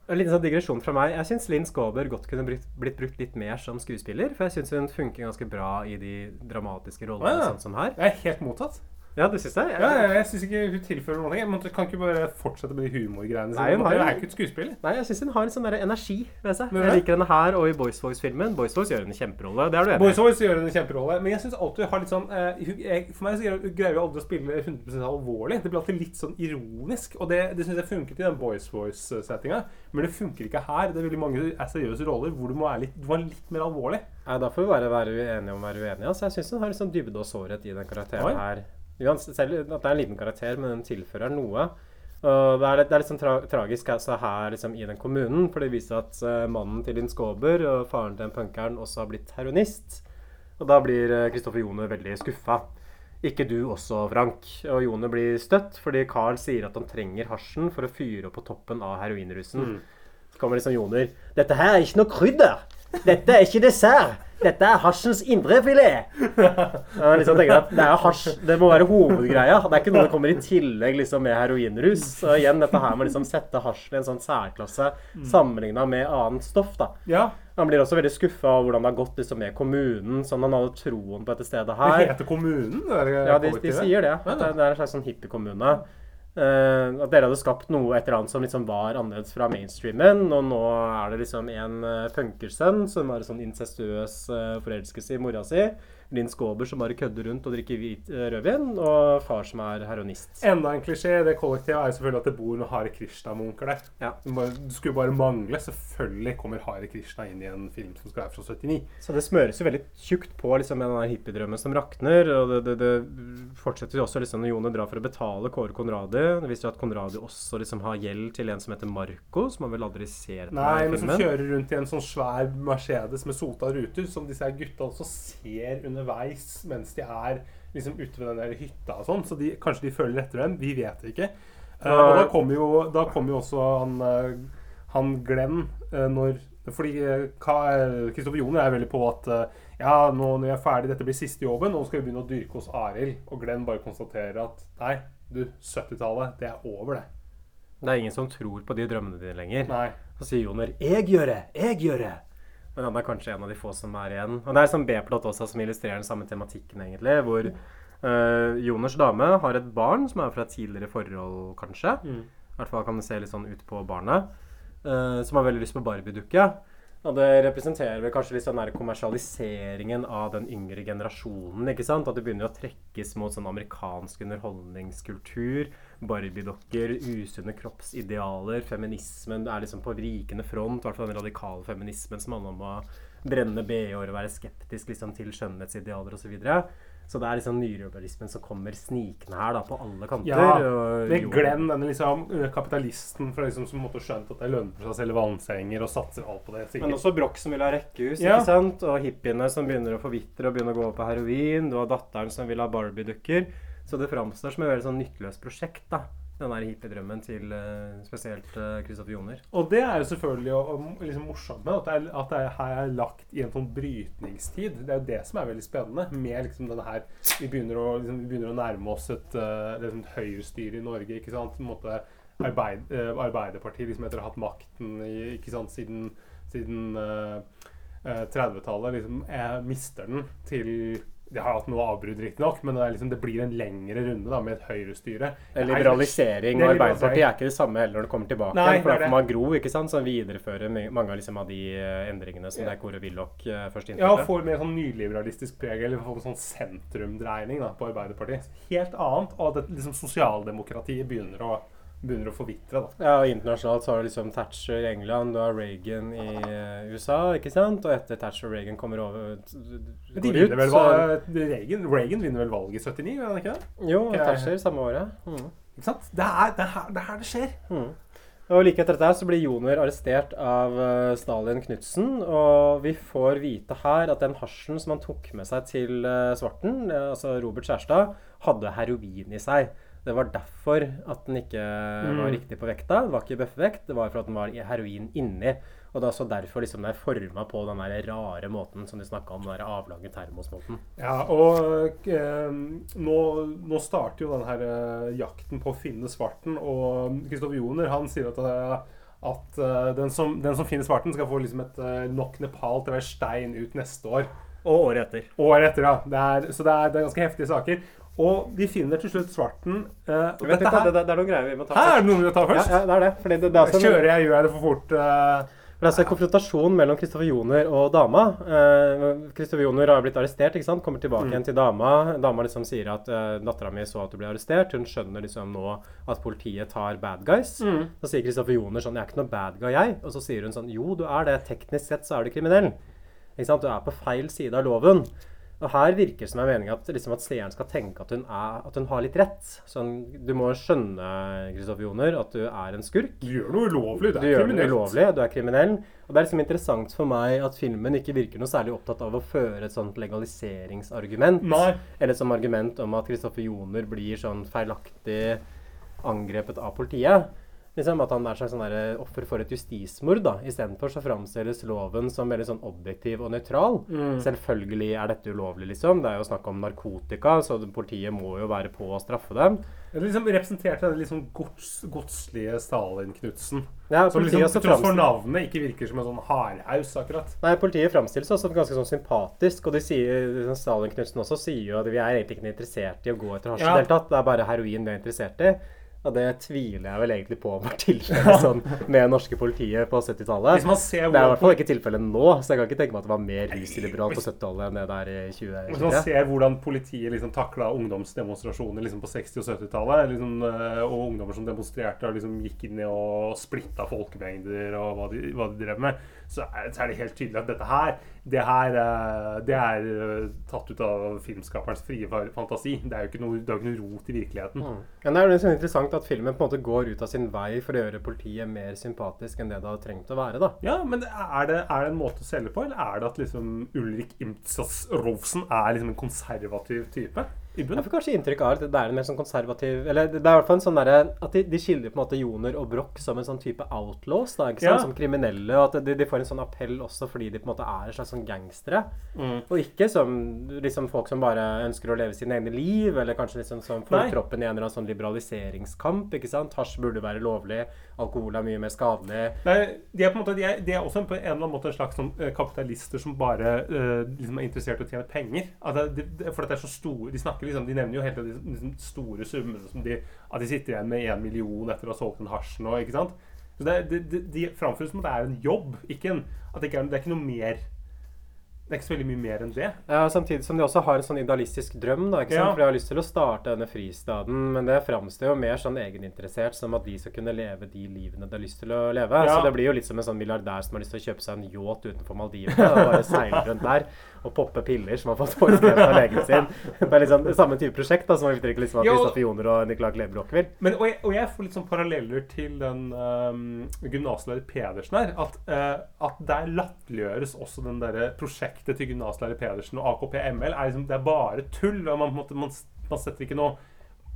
En liten sånn digresjon fra meg. Jeg syns Linn Skåber godt kunne blitt, blitt brukt litt mer som skuespiller. For jeg syns hun funker ganske bra i de dramatiske rollene, Ja. sånn som her. Jeg er helt mottatt. Ja, du syns det? Ja, jeg, jeg syns ikke hun tilfører noe. Jeg Man kan ikke bare fortsette med de humorgreiene sine. har Hun jo- er ikke et skuespiller. Nei, jeg syns hun har en sånn energi ved seg. Men Jeg liker henne her og i Boys Voice-filmen. Boys Voice gjør en kjemperolle. Det er du enig i? Boys Voice gjør en kjemperolle, men jeg syns alltid hun har litt sånn eh, jeg, For meg så greier hun aldri å spille 100% alvorlig. Det blir alltid litt sånn ironisk, og det, det syns jeg funket i den Boys Voice-settinga. Men det funker ikke her. Det er veldig mange er seriøse roller hvor du må være litt, du må være litt mer alvorlig. Nei, Da får vi bare være uenige om å være uenige. Altså, jeg syns hun har litt sånn dybde og sårhet i den karakteren Oi. her. Selv at det er en liten karakter, men den tilfører noe. Og det er litt, det er litt sånn tra tragisk altså, her liksom, i den kommunen, for det viser at uh, mannen til Linn Skåber og faren til den punkeren også har blitt heroinist. Og da blir Kristoffer Joner veldig skuffa. Ikke du også, Frank. Og Joner blir støtt fordi Carl sier at han trenger hasjen for å fyre opp på toppen av heroinrusen. Mm. Så kommer liksom Joner. Dette her er ikke noe krydder. Dette er ikke dessert. Dette er hasjens indrefilet. Ja, liksom det er hasj. Det må være hovedgreia. Det er ikke noe som kommer i tillegg liksom med heroinrus. Så igjen, dette her med liksom sette hasj i en sånn særklasse sammenligna med annet stoff. da. Ja. Han blir også veldig skuffa over hvordan det har gått liksom, med kommunen. Sånn han hadde troen på dette stedet her. Det heter kommunen? Det Ja, de, de sier det. Ja, det, det er en slags sånn hippiekommune. Eh, at dere hadde skapt noe et eller annet som liksom var annerledes fra mainstreamen. Og nå er det liksom en uh, punkersønn som har en sånn incestuøs uh, forelskelse i mora si. Linn Skåber som bare kødder rundt og drikker hvit eh, rødvin. Og far som er heroinist. Enda en klisjé det kollektivet er jo selvfølgelig at det bor noen Hare Krishna-munker der. Ja. Du, skulle bare mangle. Selvfølgelig kommer Hare Krishna inn i en film som skal være fra 79. Så det smøres jo veldig tjukt på liksom, den der hippiedrømmen som rakner. Og det, det, det fortsetter jo også liksom, når Jone drar for å betale Kåre Konradi. Det viser at Konradi også liksom, har gjeld til en som heter Marco, som han vel aldri ser Nei, men som kjører rundt i en sånn svær Mercedes med sota ruter, som disse gutta også ser underveis mens de er liksom ute ved den der hytta og sånn. Så de, kanskje de følger etter dem. Vi vet ikke. Uh, og da kommer jo, kom jo også han, eh, han Glenn eh, når fordi eh, Kristoffer Joner er veldig på at eh, ja, nå når jeg er ferdig, dette blir siste jobben, nå skal vi begynne å dyrke hos Arild. Og Glenn bare konstaterer at nei, du, 70-tallet, det er over, det. Det er ingen som tror på de drømmene dine lenger. Nei. Så sier Joner 'Jeg gjør det! Jeg gjør det!' Men han er kanskje en av de få som er igjen. Og det er sånn B-plott også som illustrerer den samme tematikken, egentlig. Hvor øh, Joners dame har et barn som er fra et tidligere forhold, kanskje. Mm. I hvert fall kan det se litt sånn ut på barnet. eh, som har veldig lyst på Barbie-dukke. Og det representerer vel kanskje litt sånn der kommersialiseringen av den yngre generasjonen. ikke sant? At det begynner å trekkes mot sånn amerikansk underholdningskultur. Barbiedokker, usunne kroppsidealer, feminismen er liksom på rikende front. I hvert fall den radikale feminismen som handler om å brenne BH-er og være skeptisk liksom, til skjønnhetsidealer osv. Så, videre. Så det er liksom nyrealismen som kommer snikende her da, på alle kanter. Ja, det men glem denne liksom kapitalisten for, liksom, som måtte skjønt at det lønner seg å selge vannsenger og satser alt på det. sikkert. Men også Broch som vil ha rekkehus, Ja. ikke sant? og hippiene som begynner å forvitre og begynner å gå over på heroin. Du har datteren som vil ha Barbie-dukker. Så det framstår som et veldig sånn nytteløst prosjekt, da. Den der hippiedrømmen til eh, spesielt Kristoffer Joner. Og det er jo selvfølgelig og, og, liksom morsomt med at det, er, at det er, her er lagt i en sånn brytningstid. Det er jo det som er veldig spennende med liksom denne her Vi begynner å, liksom, vi begynner å nærme oss et, uh, liksom, høyrestyre i Norge. ikke sant? På en måte arbeid, eh, Arbeiderpartiet liksom etter å ha hatt makten i, ikke sant, siden, siden eh, eh, 30-tallet, liksom eh, mister den til de har hatt noe avbrudd, riktignok, men det, liksom, det blir en lengre runde da, med et høyrestyre. Er- Liberalisering er og. Arbeiderpartiet er ikke det samme heller når det kommer tilbake. Nei, for da får man Gro, ikke sant, som viderefører mange av, liksom, av de eh, endringene som Ja. det Kåre Willoch først først Ja, og får mer sånn nyliberalistisk preg, eller får sånn sentrumdreining da, på Arbeiderpartiet. Helt annet, og at liksom, sosialdemokratiet begynner å, begynner å forvitre. da. Ja, og internasjonalt så har du liksom Thatcher i England, du har Reagan i eh, USA, ikke sant? Og etter Thatcher og Reagan kommer over Men de vinner ut, vel, så- Reagan, Reagan vinner vel valget i 79, gjør han ikke det? Jo, okay. Thatcher samme året. Mm. Ikke sant? Det er, det er, her, det er her det skjer. Mm. Og like etter dette så blir Joner arrestert av eh, Stalin Knutsen, og vi får vite her at den hasjen som han tok med seg til eh, Svarten, eh, altså Robert Kjærstad, hadde heroin i seg. Det var derfor at den ikke Mm. var riktig på vekta. Det var ikke bøffevekt, det var for at den var heroin inni. Og det er også derfor liksom det er forma på den der rare måten som de snakka om, den der avlange termosmåten. Ja, og eh, nå, nå starter jo den her eh, jakten på å finne svarten, og Kristoffer Joner han sier at, eh, at eh, den, som, den som finner svarten, skal få liksom et eh, nok Nepal til å være stein ut neste år. Og året etter. Året etter, ja. Det er, så det er, det er ganske heftige saker. Og de finner til slutt svarten. Uh, Vent litt, her- det, det er noen greier vi må ta Her er det noe vi må ta først. Ja, ja det er det. Fordi det, det er altså Kjører jeg, gjør jeg det for fort? Uh, For det er altså en konfrontasjon mellom Kristoffer Joner og dama. Kristoffer Joner har blitt arrestert, ikke sant? kommer tilbake Mm. igjen til dama. Dama liksom sier at uh, dattera mi så at du ble arrestert. Hun skjønner liksom nå at politiet tar bad guys. Mm. Så sier Kristoffer Joner sånn 'Jeg er ikke noe bad guy, jeg'. Og så sier hun sånn 'Jo, du er det. Teknisk sett så er du kriminell'. Ikke sant? Du er på feil side av loven. Og her virker det som er meningen at, liksom at seeren skal tenke at hun, er, at hun har litt rett. Sånn, du må skjønne, Kristoffer Joner, at du er en skurk. Du gjør noe ulovlig. Du Du er kriminelt. noe ulovlig, du er kriminell. Og det er liksom interessant for meg at filmen ikke virker noe særlig opptatt av å føre et sånt legaliseringsargument. Nei. Eller som argument om at Kristoffer Joner blir sånn feilaktig angrepet av politiet. Liksom At han er et slags sånn der offer for et justismord. da. Istedenfor så framstilles loven som veldig sånn objektiv og nøytral. Mm. Selvfølgelig er dette ulovlig, liksom. Det er jo snakk om narkotika, så politiet må jo være på å straffe dem. Det liksom representerte den liksom gods, godslige Stalin-Knutsen. Ja, som liksom, til tross for navnet ikke virker som en sånn hardhaus, akkurat. Nei, Politiet framstilles også som ganske sånn sympatisk. Og de sier, liksom Stalin Knutsen også sier jo at vi er egentlig ikke interessert i å gå etter hasj i Ja. det hele tatt. Det er bare heroin vi er interessert i. Og det tviler jeg vel egentlig på var tilfellet sånn med norske politiet på 70-tallet. Hvis man ser Det er i hvert fall ikke tilfellet nå, så jeg kan ikke tenke meg at det var mer rusliberalt på 70-tallet enn det der i Hvis man ser hvordan politiet liksom takla ungdomsdemonstrasjoner liksom på 60- og 70-tallet, liksom, eh, og ungdommer som demonstrerte og liksom gikk inn og splitta folkemengder og hva de, hva de drev med, så er, så er det helt tydelig at dette her det her eh, det er eh, tatt ut av filmskaperens frie fantasi. Det er jo ikke noe, jo ikke noe rot i virkeligheten. Mm. Men det er jo litt sånn interessant at filmen på en måte går ut av sin vei for å gjøre politiet mer sympatisk enn det det hadde trengt å være. da. Ja, men er det, er det en måte å selge på, eller er det at liksom Ulrik Imtsas Rolfsen er liksom en konservativ type? Jeg får kanskje inntrykk av at det er en mer sånn konservativ Eller det er i hvert fall en sånn derre At de, de skildrer på en måte Joner og Broch som en sånn type outlaws, da, ikke sant? Ja. Som kriminelle. Og at de, de får en sånn appell også fordi de på en måte er en slags sånn gangstere. Mm. Og ikke som liksom folk som bare ønsker å leve sine egne liv, eller kanskje liksom som får troppen i en eller annen sånn liberaliseringskamp, ikke sant. Hasj burde være lovlig, alkohol er mye mer skadelig. Nei, de er på en måte De er, de er også på en eller annen måte en slags sånn, kapitalister som bare uh, liksom er interessert i å tjene penger. Altså, de, de, for at det er så store De snakker liksom De nevner jo hele tiden liksom, store summene som de At de sitter igjen med én million etter å ha solgt en hasj nå, ikke sant? Så det, de, de, de framføres som at det er en jobb, ikke en At det ikke er, det er ikke noe mer Det er ikke så veldig mye mer enn det. Ja, Samtidig som de også har en sånn idealistisk drøm. da, ikke sant? Ja. For de har lyst til å starte denne fristaden, men det framstår jo mer sånn egeninteressert, som at de skal kunne leve de livene de har lyst til å leve. Ja. Så det blir jo litt som en sånn milliardær som har lyst til å kjøpe seg en yacht utenfor Maldivene og bare seile rundt der og poppe piller som har fått foreskrevet av legen sin. Det er liksom samme type prosjekt da, som vi liksom at. Kristoffer Joner og Nicolai Klevebrok vil. Men, og, jeg, og jeg får litt sånn paralleller til den um, gymnaslærer Pedersen her. At, uh, at der latterliggjøres også den derre prosjektet til gymnaslærer Pedersen og AKP-ML. Er liksom, det er bare tull. og Man, på en måte, man, man setter ikke noe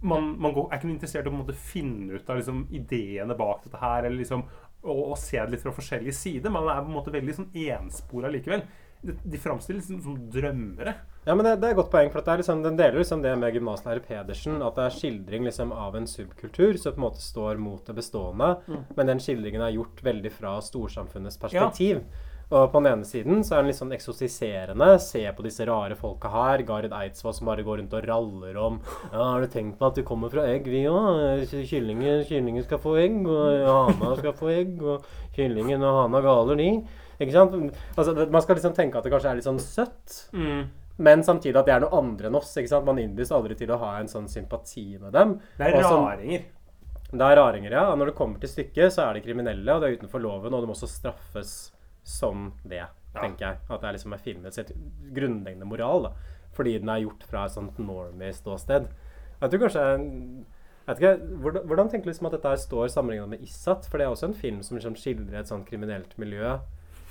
man, man går, er ikke noe interessert i å måte finne ut av liksom, ideene bak dette her, eller liksom å, å se det litt fra forskjellige sider. Man er på en måte veldig sånn enspora likevel. De, framstilles som, som drømmere. Ja, men det, det er et godt poeng, for liksom, den deler liksom det med gymnaslærer Pedersen, at det er skildring liksom av en subkultur som på en måte står mot det bestående, Mm. men den skildringen er gjort veldig fra storsamfunnets perspektiv. Og på den ene siden så er den litt sånn eksotiserende. Se på disse rare folka her. Garid Eidsvoll som bare går rundt og raller om Ja, har du tenkt på at du kommer fra egg, vi òg? Kyllinger, kyllingen skal få egg, og hana skal få egg, og kyllingen og hana galer, de. Ikke sant? Altså, man skal liksom tenke at det kanskje er litt sånn søtt. Mm. Men samtidig at det er noe andre enn oss. ikke sant? Man innbys aldri til å ha en sånn sympati med dem. Det er Også, raringer. Det er raringer, ja. Og når det kommer til stykket, så er de kriminelle, og det er utenfor loven, og de må også straffes som det, tenker jeg. At det er liksom er filmets grunnleggende moral, da. Fordi den er gjort fra et sånt normie-ståsted. Jeg tror kanskje jeg vet ikke, hvordan, hvordan tenker du liksom at dette står sammenlignet med Issat? For det er også en film som liksom skildrer et sånt kriminelt miljø.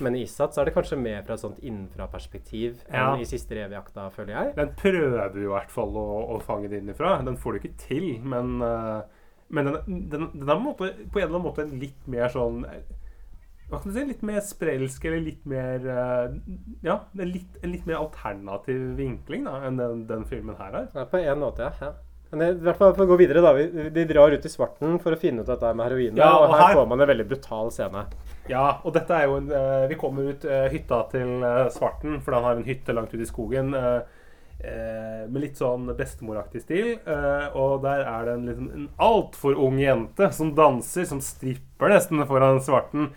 Men i Isat så er det kanskje mer fra et sånt innenfra-perspektiv Ja. enn i Siste revejakta, føler jeg. Den prøver jo i hvert fall å, å fange det innenfra. Den får du ikke til, men, eh, men den, den, den er på en, måte, på en eller annen måte litt mer sånn Hva kan du si? Litt mer sprelsk, eller litt mer eh, Ja, det er litt, en litt mer alternativ vinkling da, enn den, den filmen her er. Ja, på en måte, ja. ja. Men i hvert fall for å gå videre, da. Vi, de drar ut i svarten for å finne ut dette med heroinet. Ja, og, og her, her- får man en veldig brutal scene. Ja, og dette er jo en eh, Vi kommer ut eh, hytta til eh, Svarten, for han har en hytte langt ute i skogen. med litt sånn bestemoraktig stil. og der er det en, liksom, en altfor ung jente som danser, som stripper nesten foran Svarten.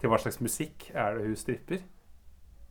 Til hva slags musikk er det hun stripper?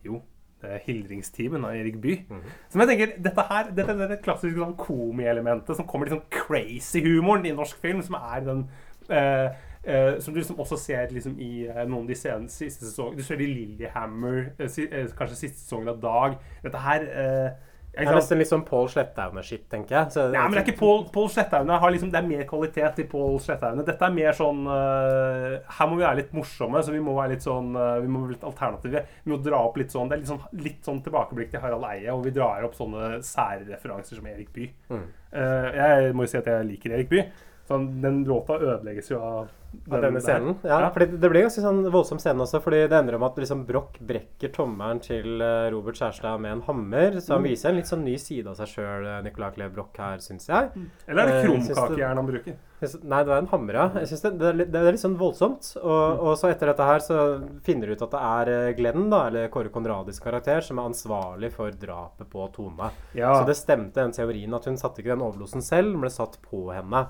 Jo, det er 'Hildringstimen' av Erik Bye. Som jeg tenker, Dette her, dette er det klassiske sånn komielementet som kommer litt sånn crazy humoren i norsk film, som er den eh, eh, Som du liksom også ser liksom i eh, noen av de seneste siste sesongene. Du ser det i Lillehammer, eh, si, eh, kanskje siste sesongen av Dag. Dette her eh, Det er nesten litt sånn Paul Slettaune-shit, tenker jeg. Så, Nei, men det er ikke Paul, Paul Slettaune. har Liksom, det er mer kvalitet i Paul Slettaune. Dette er mer sånn eh, Her må vi være litt morsomme, så vi må være litt sånn eh, Vi må være litt alternative. Vi må dra opp litt sånn Det er litt sånn, litt sånn tilbakeblikk til Harald Eie, og vi drar opp sånne særreferanser som Erik Bye. Mm. Eh, jeg må jo si at jeg liker Erik Bye. Sånn, den låta ødelegges jo av, Av denne der. scenen? Ja, fordi det- blir ganske sånn voldsom scene også, fordi det ender om at liksom Broch brekker tommelen til eh, Robert Kjærstad med en hammer. Så han Mm. viser en litt sånn ny side av seg sjøl, Nicolai Klev Broch her, syns jeg. Eller er det Eh, krumkakejern han bruker? Nei, det er en hammer, ja. Jeg synes det, det, er litt, det er litt sånn voldsomt. Og, og så etter dette her så finner du ut at det er eh, Glenn, da, eller Kåre Konradis karakter, som er ansvarlig for drapet på Tone. Ja. Så det stemte den teorien at hun satte ikke den overdosen selv, men ble satt på henne.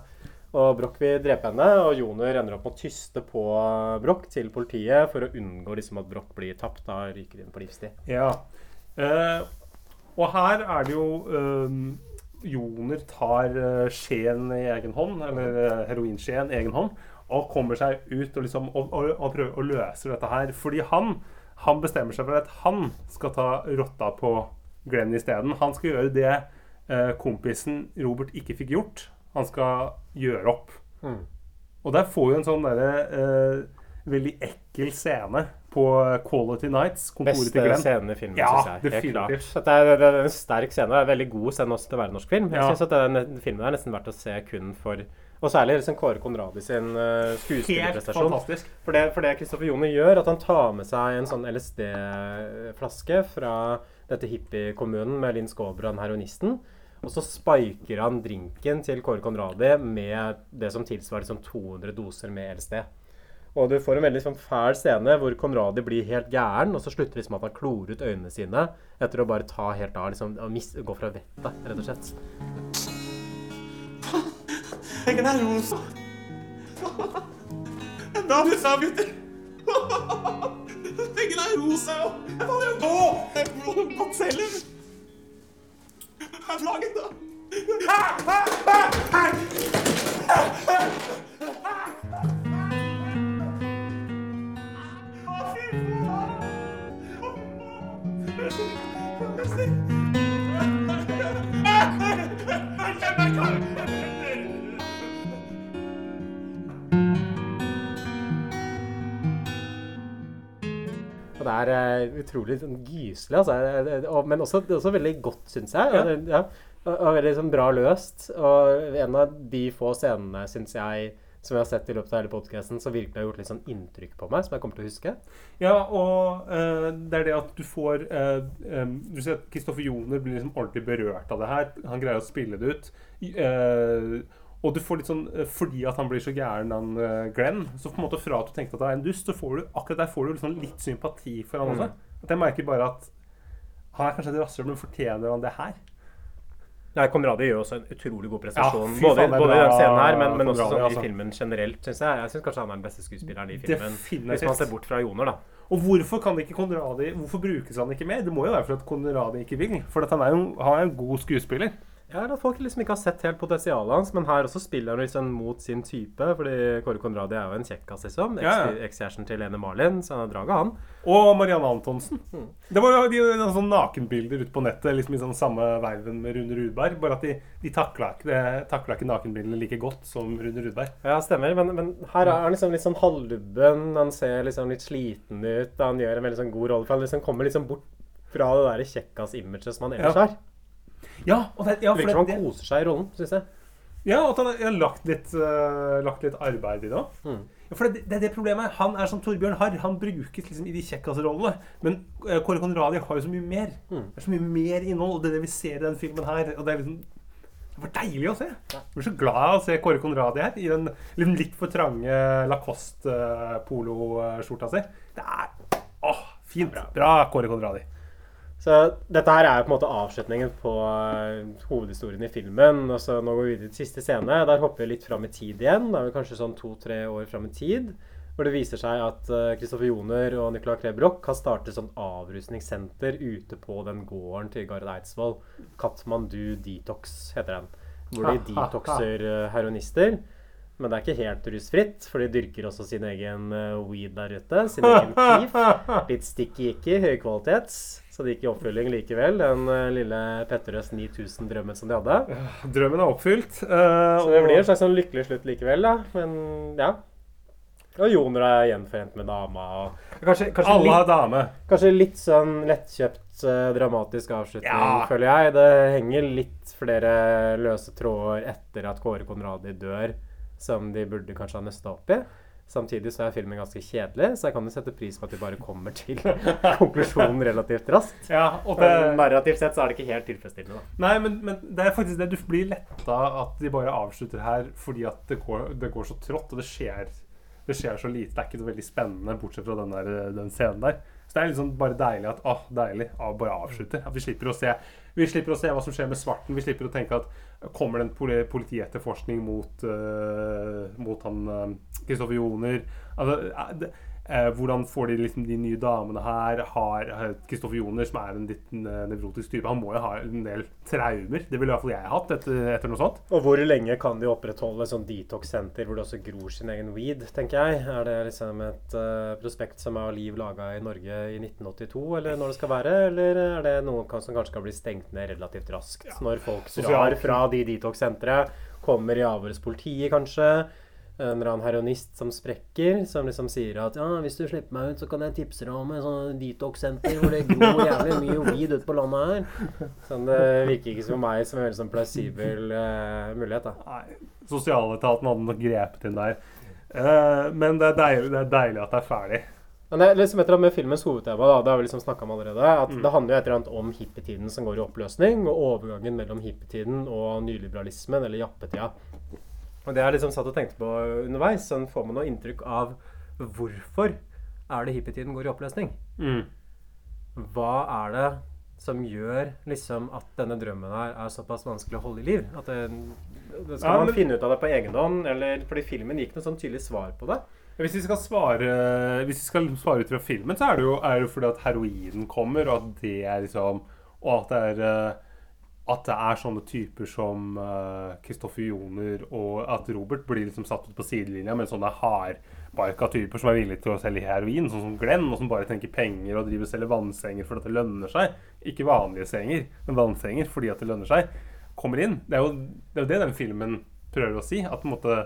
Og Broch vil drepe henne, og Joner ender opp med å tyste på Broch til politiet for å unngå liksom at Broch blir tapt. Da ryker inn på livstid. Ja. Eh, og her er det jo eh, Joner tar uh, skjeen i egen hånd, eller uh, heroinskjeen i egen hånd, og kommer seg ut og, liksom, og, og, og prøver å løse dette her. Fordi han, han bestemmer seg for at han skal ta rotta på Glenn isteden. Han skal gjøre det eh, kompisen Robert ikke fikk gjort. Han skal gjøre opp. Mm. Og der får vi en sånn derre eh, veldig ekkel scene på Quality Nights. Kontoret Beste til Glenn. scenen i filmen, ja, synes jeg. Definitivt. klart. Det er, det er en sterk scene. Det er en veldig god scene også til å være norsk film. Jeg Ja. synes at den filmen er nesten verdt å se kun for Og særlig liksom Kåre Konradi sin uh, skuespillerprestasjon. For det, for det Kristoffer Joni gjør, at han tar med seg en sånn LSD-flaske fra dette hippiekommunen med Linn Skåber og heroinisten. Og så spiker han drinken til Kåre Conradi med det som tilsvarer liksom 200 doser med LSD. Og du får en veldig sånn fæl scene hvor Conradi blir helt gæren, og så slutter liksom at han klorer ut øynene sine etter å bare ta helt av, liksom, og mis gå fra vettet, rett og slett. Jeg er rosa. Bra du sa, gutter. Legg er rosa. Jeg faller jo nå. I'm locking them. I'm my car! Det er eh, utrolig sånn gyselig, altså. Men også, også veldig godt, syns jeg. Og, ja, og, og veldig sånn bra løst. Og en av de få scenene, syns jeg, som jeg har sett i løpet av hele podkasten, som virkelig har gjort litt sånn inntrykk på meg, som jeg kommer til å huske. Ja, og uh, det er det at du får uh, um, Du ser at Kristoffer Joner blir liksom ordentlig berørt av det her. Han greier å spille det ut. Eh, og du får litt sånn eh, Fordi at han blir så gæren, han eh, Glenn, så på en måte fra at du tenkte at det er en dust, så får du akkurat der får du liksom litt sympati for han Mm. også. At jeg merker bare at han er kanskje et rasshøl, men fortjener han det her? Ja, Conradi gjør også en utrolig god prestasjon. Ja, både, både i den scenen her, men, men også sånn i altså. filmen generelt, syns jeg. Jeg syns kanskje han er den beste skuespilleren i filmen. Definitivt. Hvis man ser bort fra Joner, da. Og hvorfor kan ikke Konradi Hvorfor brukes han ikke mer? Det må jo være fordi at Konradi ikke vil. For at han er jo han er en god skuespiller. Ja, eller at folk liksom ikke har sett helt potensialet hans, men her også spiller han liksom mot sin type. Fordi Kåre Konradi er jo en kjekkas, liksom. Ja, ja. Til Lene Marlin, så han har draget han. Og Marianne Antonsen. Mm. Det var jo de, de, sånn nakenbilder ute på nettet liksom i sånn samme verven med Rune Rudberg. Bare at de, de takla ikke, takla ikke nakenbildene like godt som Rune Rudberg. Ja, stemmer. Men, men her er han liksom litt sånn halvlubben. Han ser liksom litt sliten ut. Han gjør en veldig sånn god rolle. For han liksom kommer liksom bort fra det der kjekkas-imaget som han ellers Ja. Ja, og det, ja, Det virker som han koser seg i rollen, syns jeg. Ja, og at han har- lagt litt, uh, lagt litt arbeid i det òg. Mm. Ja, for det, det er det problemet. Han er som Torbjørn Harr. Han brukes liksom i de kjekkasrollene. Men uh, Kåre Conradi har jo så mye mer. Mm. Det er så mye mer innhold, og det er det vi ser i den filmen her. Og det er liksom det var deilig å se. Jeg blir så glad av å se Kåre Conradi her i den liksom litt for trange Lacoste-poloskjorta si. Det er åh, fint. Bra, Kåre Conradi. Så dette her er jo på en måte avslutningen på eh, hovedhistorien i filmen. Og så nå går vi videre til siste scene. Der hopper vi litt fram i tid igjen. Det er vel kanskje sånn to-tre år fram i tid. Hvor det viser seg at Kristoffer Joner og Nicolai Klebrok har startet sånn avrusningssenter ute på den gården til Gard Eidsvoll. Katmandu Detox heter den. Hvor de detoxer eh, heroinister. Men det er ikke helt rusfritt, for de dyrker også sin egen eh, weed der ute. Sin egen keef. Litt sticky-icky, høykvalitets. Så det gikk i oppfylling likevel, den eh, lille Petterøes 9000-drømmen som de hadde. Drømmen er oppfylt. Uh, Så det blir en slags sånn lykkelig slutt likevel, da. Men ja. Og Joner er gjenforent med dama. Og kanskje, kanskje Alle har dame. kanskje litt sånn lettkjøpt, uh, dramatisk avslutning, Ja. føler jeg. Det henger litt flere løse tråder etter at Kåre Konradi dør, som de burde kanskje ha nøsta opp i. Samtidig så er filmen ganske kjedelig, så jeg kan jo sette pris på at de bare kommer til konklusjonen relativt raskt. Ja, og det- Men narrativt sett så er det ikke helt tilfredsstillende, da. Nei, men, men det er faktisk det. Du blir letta at de bare avslutter her fordi at det går, det går så trått, og det skjer, det skjer så lite. Det er ikke så veldig spennende, bortsett fra den, der, den scenen der. Så det er liksom bare deilig at åh, deilig, åh, bare avslutte. At vi slipper å se Vi slipper å se hva som skjer med Svarten. Vi slipper å tenke at kommer det en poli politietterforskning mot, uh, mot han Kristoffer Joner? Altså, eh, det, Eh, hvordan får de liksom de nye damene her? Har Kristoffer Joner, som er en litt eh, nevrotisk type, han må jo ha en del traumer. Det ville i hvert fall jeg hatt etter, etter noe sånt. Og hvor lenge kan de opprettholde et sånt detox-senter hvor det også gror sin egen weed, tenker jeg? Er det liksom et uh, prospekt som er Liv laga i Norge i 1982, eller når det skal være? Eller er det noe som kanskje kan bli stengt ned relativt raskt? Når folk drar fra de detox-sentre, kommer i avhør hos politiet kanskje? En eller annen heroinist som sprekker, som liksom sier at ja, hvis du slipper meg ut, så kan jeg tipse deg om et sånt detox-senter hvor det gror jævlig mye weed ute på landet her. Sånn, det virker ikke som meg som en veldig sånn plausibel uh, mulighet, da. Nei, Sosialetaten hadde nok grepet inn der. Uh, men det er, deilig, det er deilig at det er ferdig. Men det er liksom et eller annet med filmens hovedtema, da, det har vi liksom snakka om allerede, at Mm. det handler jo et eller annet om hippietiden som går i oppløsning, og overgangen mellom hippietiden og nyliberalismen, eller jappetida. Og det jeg liksom satt og tenkte på underveis, sånn får man noe inntrykk av hvorfor er det hippietiden går i oppløsning? Mm. Hva er det som gjør liksom at denne drømmen her er såpass vanskelig å holde i liv? At det, det skal Ja, man men- finne ut av det på egen hånd, eller fordi filmen gikk noe sånn tydelig svar på det. Hvis vi skal svare Hvis vi skal svare ut fra filmen, så er det jo, er det fordi at heroinen kommer, og at det er liksom Og at det er eh, at det er sånne typer som Kristoffer Joner og at Robert blir liksom satt ut på sidelinja med sånne hardbarka typer som er villige til å selge heroin, sånn som Glenn, og som bare tenker penger og driver og selger vannsenger fordi det lønner seg. Ikke vanlige senger, men vannsenger fordi at det lønner seg. Kommer inn. Det er jo det, er jo det den filmen prøver å si. At på en måte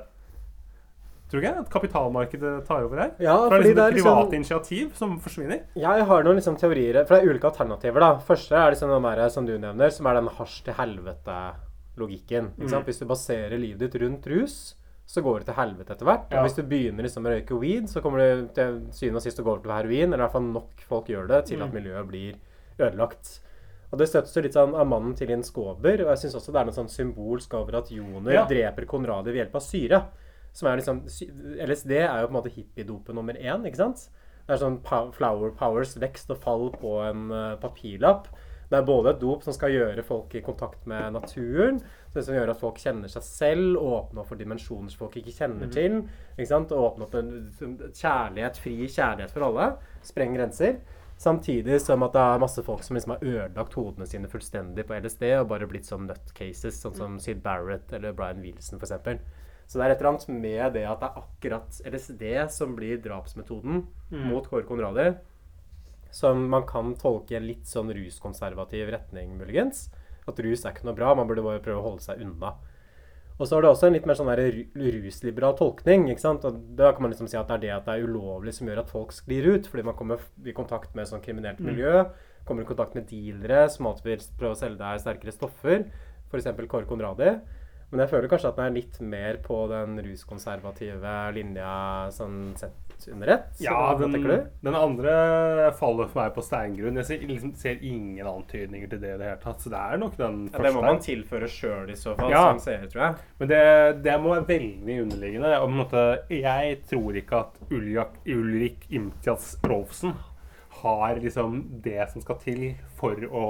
Tror du ikke at kapitalmarkedet tar over her? Ja, For det er liksom det er et liksom- initiativ som forsvinner. Jeg har noen liksom teorier For det er ulike alternativer. da Første er liksom den der, som du nevner, som er den hasj til helvete-logikken. Mm. Hvis du baserer livet ditt rundt rus, så går det til helvete etter hvert. Ja. Og hvis du begynner liksom å røyke weed, så kommer du til syvende og sist å gå over til heroin. Eller i hvert fall nok folk gjør det til at Mm. miljøet blir ødelagt. Og Det støttes jo litt sånn av mannen til en Skåber. Og jeg syns også det er noe sånn symbolsk over at Joner Ja. dreper Konradi ved hjelp av syre. Som er liksom, LSD er jo på en måte hippiedopet nummer én. ikke sant? Det er sånn flower powers, vekst og fall på en eh, papirlapp. Det er både et dop som skal gjøre folk i kontakt med naturen, som gjør at folk kjenner seg selv, åpne opp for dimensjoner som folk ikke kjenner Mhm. til. ikke sant? Og åpne opp en kjærlighet, fri kjærlighet for alle. Spreng grenser. Samtidig som at det er masse folk som liksom har ødelagt hodene sine fullstendig på LSD og bare blitt sånn nutcases, sånn som Sid Barrett eller Brian Wilson f.eks. Så det er et eller annet med det at det er akkurat LSD som blir drapsmetoden Mm. mot Kåre Konradi, som man kan tolke i en litt sånn ruskonservativ retning, muligens. At rus er ikke noe bra, man burde bare prøve å holde seg unna. Og så er det også en litt mer sånn rusliberal tolkning. ikke sant? Og Da kan man liksom si at det er det at det er ulovlig som gjør at folk sklir ut. Fordi man kommer i kontakt med sånn kriminelt Mm. miljø. Kommer i kontakt med dealere som alltid vil prøve å selge deg sterkere stoffer. F.eks. Kåre Conradi. Men jeg føler kanskje at den er litt mer på den ruskonservative linja sånn sett under ett. Ja, den, den andre faller for meg på steingrunn. Jeg ser, liksom, ser ingen antydninger til det i det hele tatt. Så det er nok den Ja, første. det må man tilføre sjøl i så fall, Ja. som seer, tror jeg. Men det, det må være veldig underliggende. Og på en måte, jeg tror ikke at Uljak, Ulrik Imtias Rolfsen har liksom det som skal til for å,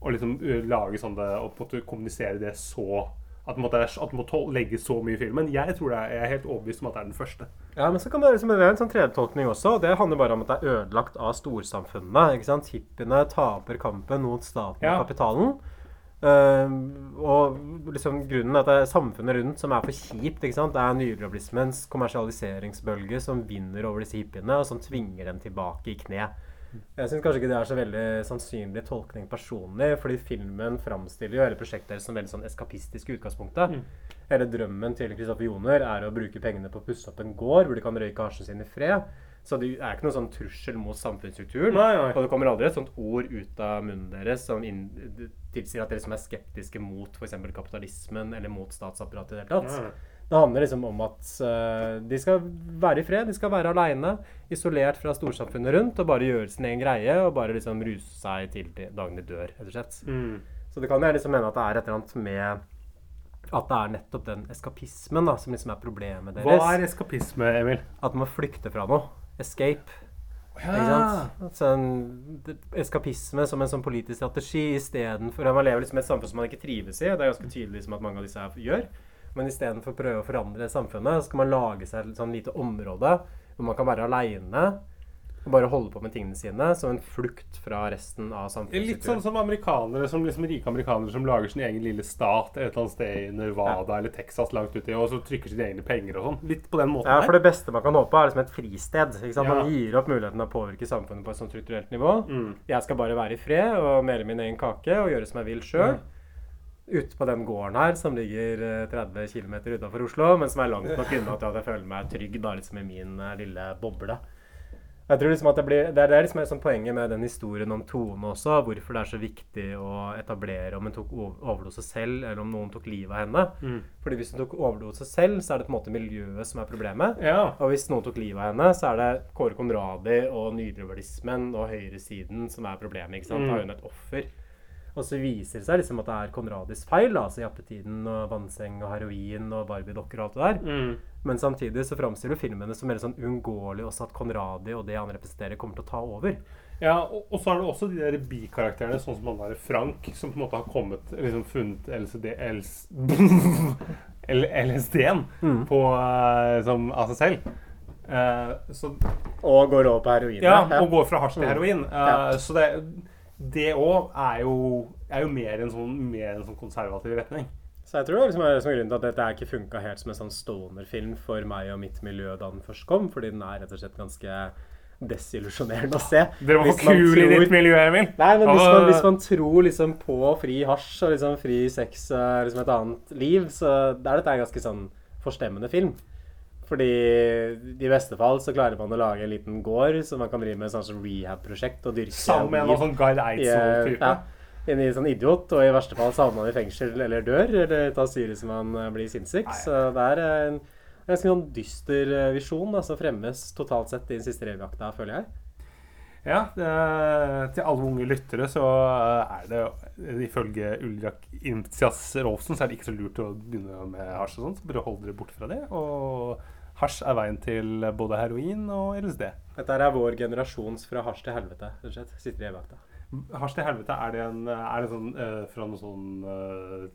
å liksom lage sånn det, og på en måte kommunisere det så at det måtte, at det må legge så mye i filmen. Jeg tror det er, jeg er helt overbevist om at det er den første. Ja, men så kan det liksom være en sånn tredjetolkning også. Det handler bare om at det er ødelagt av storsamfunnet. ikke sant? Hippiene taper kampen mot staten Ja. og kapitalen. Uh, og liksom grunnen er at det er samfunnet rundt som er for kjipt. ikke sant? Det er nyliberalismens kommersialiseringsbølge som vinner over disse hippiene, og som tvinger dem tilbake i kne. Jeg syns kanskje ikke det er så veldig sannsynlig tolkning personlig, fordi filmen framstiller jo hele prosjektet deres som veldig sånn eskapistisk i utgangspunktet. Mm. Hele drømmen til Kristoffer Joner er å bruke pengene på å pusse opp en gård hvor de kan røyke hasjen sin i fred. Så det er ikke noen sånn trussel mot samfunnsstrukturen. Nei, nei. Og det kommer aldri et sånt ord ut av munnen deres som tilsier at dere som er skeptiske mot f.eks. kapitalismen eller mot statsapparatet i det hele tatt. Nei. Det handler liksom om at uh, de skal være i fred, de skal være aleine, isolert fra storsamfunnet rundt, og bare gjøre sin egen greie og bare liksom ruse seg til dagen de dør, rett og slett. Mm. Så det kan jeg liksom mene at det er et eller annet med at det er nettopp den eskapismen da, som liksom er problemet deres. Hva er eskapisme, Emil? At man flykter fra noe. Escape. Ja. Ikke sant? Sånn, det- eskapisme som en sånn politisk strategi istedenfor Man lever liksom i et samfunn som man ikke trives i, og det er ganske tydelig liksom at mange av disse her gjør. Men istedenfor å prøve å forandre samfunnet, så skal man lage seg et sånn lite område hvor man kan være aleine og bare holde på med tingene sine som en flukt fra resten av samfunnet. Litt sånn som amerikanere, som liksom rike amerikanere som lager sin egen lille stat et eller annet sted i Nevada eller Texas langt uti, og så trykker sine egne penger og sånn. Litt på den måten Ja, for det beste man kan håpe, er liksom et fristed. Ja. Man gir opp muligheten til å påvirke samfunnet på et sånt strukturelt nivå. Mm. Jeg skal bare være i fred og mele min egen kake og gjøre som jeg vil sjøl. Ute på den gården her, som ligger eh, 30 km utafor Oslo, men som er langt nok unna til at jeg føler meg trygg da, liksom i min eh, lille boble. Jeg tror liksom at det, blir, det er det er liksom er sånn poenget med den historien om Tone også. Hvorfor det er så viktig å etablere om hun tok ov- overdose selv, eller om noen tok livet av henne. Mm. Fordi hvis hun tok overdose selv, så er det på en måte miljøet som er problemet. Ja. Og hvis noen tok livet av henne, så er det Kåre Konradi og nyliberalismen og høyresiden som er problemet. ikke sant? Mm. Da har hun et offer. Og så viser det seg liksom at det er Konradis feil, da, altså jappetiden og vannseng og heroin og Barbie-dokker og alt det der. Mm. Men samtidig så framstiller filmene som mer sånn uunngåelig også at Konradi og det han representerer, kommer til å ta over. Ja, og, og så er det også de der bikarakterene, sånn som han der Frank, som på en måte har kommet liksom funnet LCD LS, LSD-en Mm. på, eh, som, av seg selv. Uh, så, Og går over på heroin. ja, og går fra hasj til Mm. heroin. Uh, Ja. Så det det òg er er jo mer en sånn, mer en sånn konservativ retning. Så jeg tror det liksom er som er grunnen til at dette ikke funka helt som en sånn stoner-film for meg og mitt miljø da den først kom, fordi den er rett og slett ganske desillusjonerende å se. Dere var kule i ditt miljø, Emil. Nei, men hvis man, hvis man tror liksom på fri hasj og liksom fri sex og liksom et annet liv, så er dette en ganske sånn forstemmende film. Fordi i beste fall så klarer man å lage en liten gård som man kan drive med et sånn rehab-prosjekt og dyrke Sammen med en sånn Guide Eidsvoll-type. Ja, en sånn idiot, og i verste fall så havner man i fengsel eller dør, eller tar syre så man eh, blir sinnssyk. Så det er eh, en en ganske sånn dyster eh, visjon som som fremmes totalt sett i den siste revyjakta, føler jeg. Ja, det, til alle unge lyttere så er det ifølge Ulrik Imtias Rolfsen så er det ikke så lurt å begynne med hasj og sånt. Så bare hold dere bort fra det. Og hasj er veien til både heroin og LSD. Dette er vår generasjons fra hasj til helvete, rett og slett. Siste revyjakta. Hasj til helvete, er det en, er det sånn uh, fra noe sånn uh,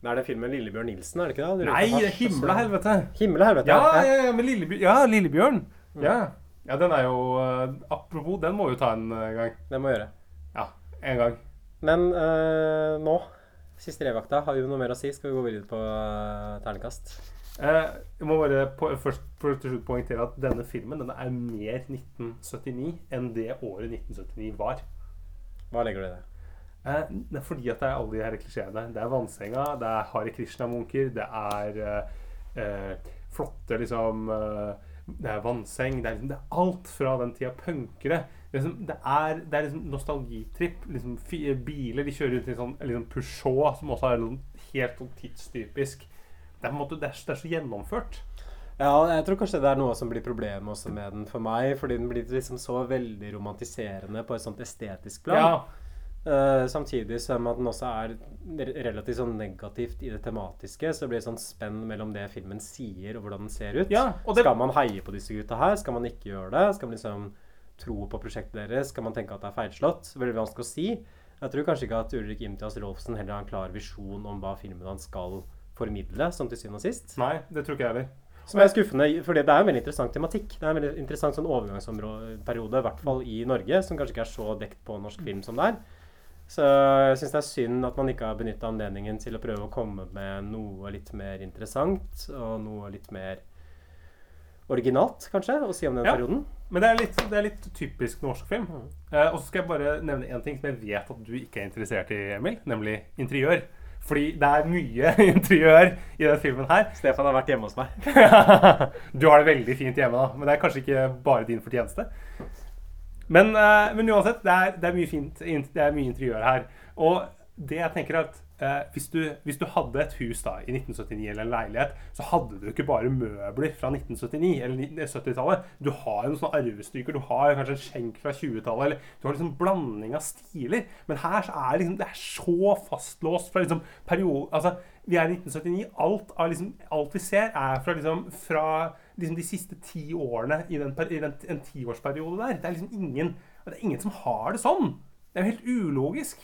Det er det filmen Lillebjørn Nilsen, er det ikke det? Nei, det er himmel og helvete! Himmel og helvete, Ja, ja. ja, med Lillebjørn. Ja, Lillebjørn. Ja. ja, den er jo uh, Apropos, den må jo ta en eh, gang. Den må gjøre. Ja, en gang. Men eh, nå, siste revakta, har vi noe mer å si? Skal vi gå videre på ternekast? Eh, jeg må bare på, først for til slutt poengtere at denne filmen denne er mer 1979 enn det året 1979 var. Hva legger du i det? Eh, det er fordi at det er alle de her klisjeene. Det er vannsenga, det er Hare Krishna-munker, det er eh, eh, flotte liksom Det er vannseng. Det er, liksom, det er alt fra den tida. Punkere. Det er, liksom, det er, det er liksom nostalgitripp. Liksom, biler de kjører rundt i sånn liksom Peugeot, som også er helt sånn tidstypisk. Det er, på en måte, det er, det er så gjennomført. Ja, jeg tror kanskje det er noe som blir problemet også med den for meg. Fordi den blir liksom så veldig romantiserende på et sånt estetisk plan. Ja. Uh, samtidig som at den også er relativt sånn negativt i det tematiske. Så det blir sånn spenn mellom det filmen sier og hvordan den ser ut. Ja, det- Skal man heie på disse gutta her? Skal man ikke gjøre det? Skal man liksom tro på prosjektet deres? Skal man tenke at det er feilslått? Veldig vanskelig å si. Jeg tror kanskje ikke at Ulrik Imtias Rolfsen heller har en klar visjon om hva filmen hans skal formidle, sånn til syvende og sist. Nei, det tror ikke jeg heller. Som er skuffende, for det er en veldig interessant tematikk. Det er en veldig interessant sånn overgangsperiode, i hvert fall i Norge, som kanskje ikke er så dekt på norsk film som det er. Så jeg syns det er synd at man ikke har benytta anledningen til å prøve å komme med noe litt mer interessant, og noe litt mer originalt, kanskje, å si om den Ja. perioden. Men det er litt, det er litt typisk norsk film. Eh, og så skal jeg bare nevne en ting som jeg vet at du ikke er interessert i, Emil. Nemlig interiør. Fordi det er mye interiør i denne filmen her. Stefan har vært hjemme hos meg. du har det veldig fint hjemme, da. Men det er kanskje ikke bare din fortjeneste. Men, eh, men uansett, det er, det er mye fint. in- Det er mye interiør her. Og det jeg tenker at eh, hvis, du, hvis du hadde et hus da i 1979 eller en leilighet, så hadde du ikke bare møbler fra 1979 eller 70-tallet. Du har jo sånne arvestykker. Du har kanskje en skjenk fra 20-tallet. Eller du har liksom blanding av stiler. Men her så er liksom, det er så fastlåst fra liksom periode Altså, vi er i 1979. Alt, liksom, alt vi ser, er fra liksom fra liksom de siste ti årene i, den, i den, en tiårsperiode der. Det er liksom ingen Det er ingen som har det sånn. Det er jo helt ulogisk.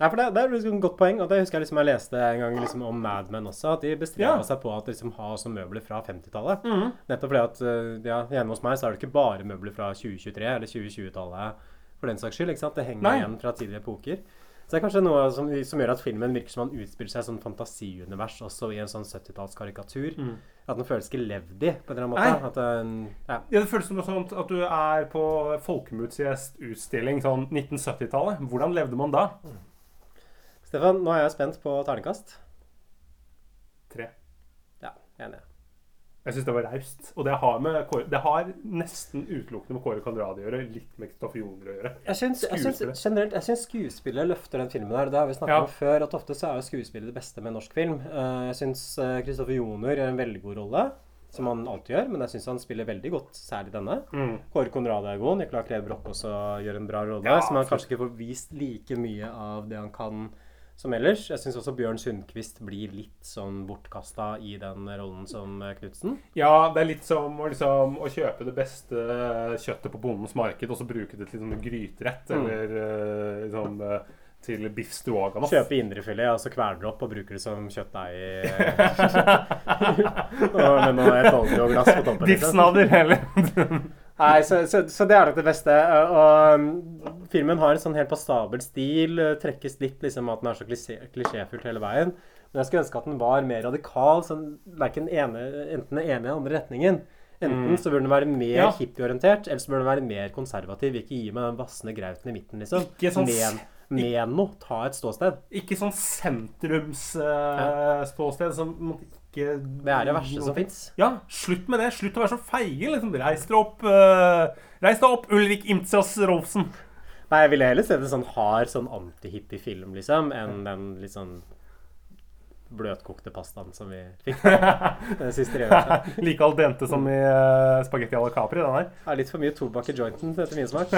Ja, for det, det er liksom et godt poeng. Og det husker jeg liksom jeg leste en gang liksom om Mad Men også. At de bestreba Ja. seg på at de liksom har også møbler fra 50-tallet. Mhm. Nettopp fordi at eh, ja, hjemme hos meg så er det ikke bare møbler fra 2023 eller 2020-tallet for den saks skyld. ikke sant? Det henger Nei. igjen fra tidligere epoker. Så det er kanskje noe som, som gjør at filmen virker som han utspiller seg i sånn fantasiunivers også i en sånn 70-tallskarikatur. Mm. At den føles ikke levdig på en eller annen måte. At den, ja. Ja, Det føles som sånt at du er på Folkemuseets utstilling sånn 1970-tallet. Hvordan levde man da? Stefan, nå er jeg spent på ternekast. Tre. Ja, enig. Jeg syns det var raust. Og det har, med det har nesten utelukkende med Kåre Conradi å gjøre. Litt med Kristoffer Joner å gjøre. Jeg syns, generelt Jeg syns skuespillet løfter den filmen her. Det har vi snakket Ja. om før, at ofte så er jo skuespillet det beste med norsk film. Eh, jeg syns Kristoffer Joner gjør en veldig god rolle, som han alltid gjør, men jeg syns han spiller veldig godt, særlig denne. Mm. Kåre Conradi er god. Nicolai Kleve Broch også gjør en bra rolle, Ja, som han kanskje ikke får vist like mye av det han kan som ellers. Jeg syns også Bjørn Sundquist blir litt sånn bortkasta i den rollen som eh, Knutsen. Ja, det er litt som liksom, å kjøpe det beste kjøttet på bondens marked og så bruke det til sånn gryterett Mm. eller eh, liksom, eh, til biff stroganoff. Kjøpe indrefilet og så kveler det opp og bruker det som kjøttdeig. med noe et oljeglass på toppen. liksom. Biffsnadder, heller. Nei, så, så, så det er nok det beste. Og, filmen har en sånn helt passabel stil. eh, Trekkes litt liksom at den er så klisjé, klisjéfylt hele veien. Men jeg skulle ønske at den var mer radikal. Sånn, verken ene, enten den ene eller den andre retningen. Enten Mm. så burde den være mer Ja. hippieorientert, eller så burde den være mer konservativ. Ikke gi meg den vassende grauten i midten, liksom. Ikke sånn Men, men noe. Ta et ståsted. Ikke sånn sentrumsståsted som på ikke Det er det verste som fins. Ja, slutt med det. Slutt å være så feige. Liksom. Reis dere opp, Uh, reis deg opp, Ulrik Imtias Rolfsen. Nei, jeg ville heller sett en sånn hard sånn antihippie-film, liksom, enn den litt sånn bløtkokte pastaen som vi fikk den siste reven. like al dente som i uh, spagetti à la Capri, den her. Er litt for mye tobakk i jointen etter min smak.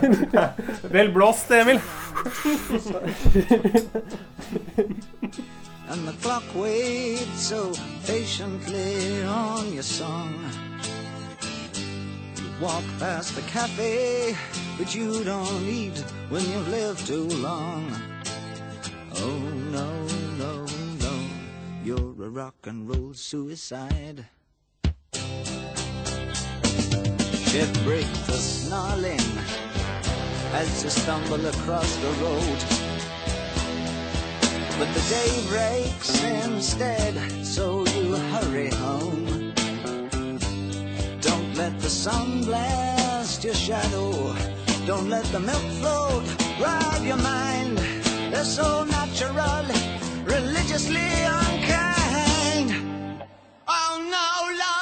Vel blåst, Emil. And the clock waits so patiently on your song. You walk past the cafe, but you don't eat when you've lived too long. Oh no, no, no, you're a rock and roll suicide. Chef break the snarling as you stumble across the road. But the day breaks instead, so you hurry home. Don't let the sun blast your shadow. Don't let the milk float, rob your mind. They're so natural, religiously unkind. Oh no, love.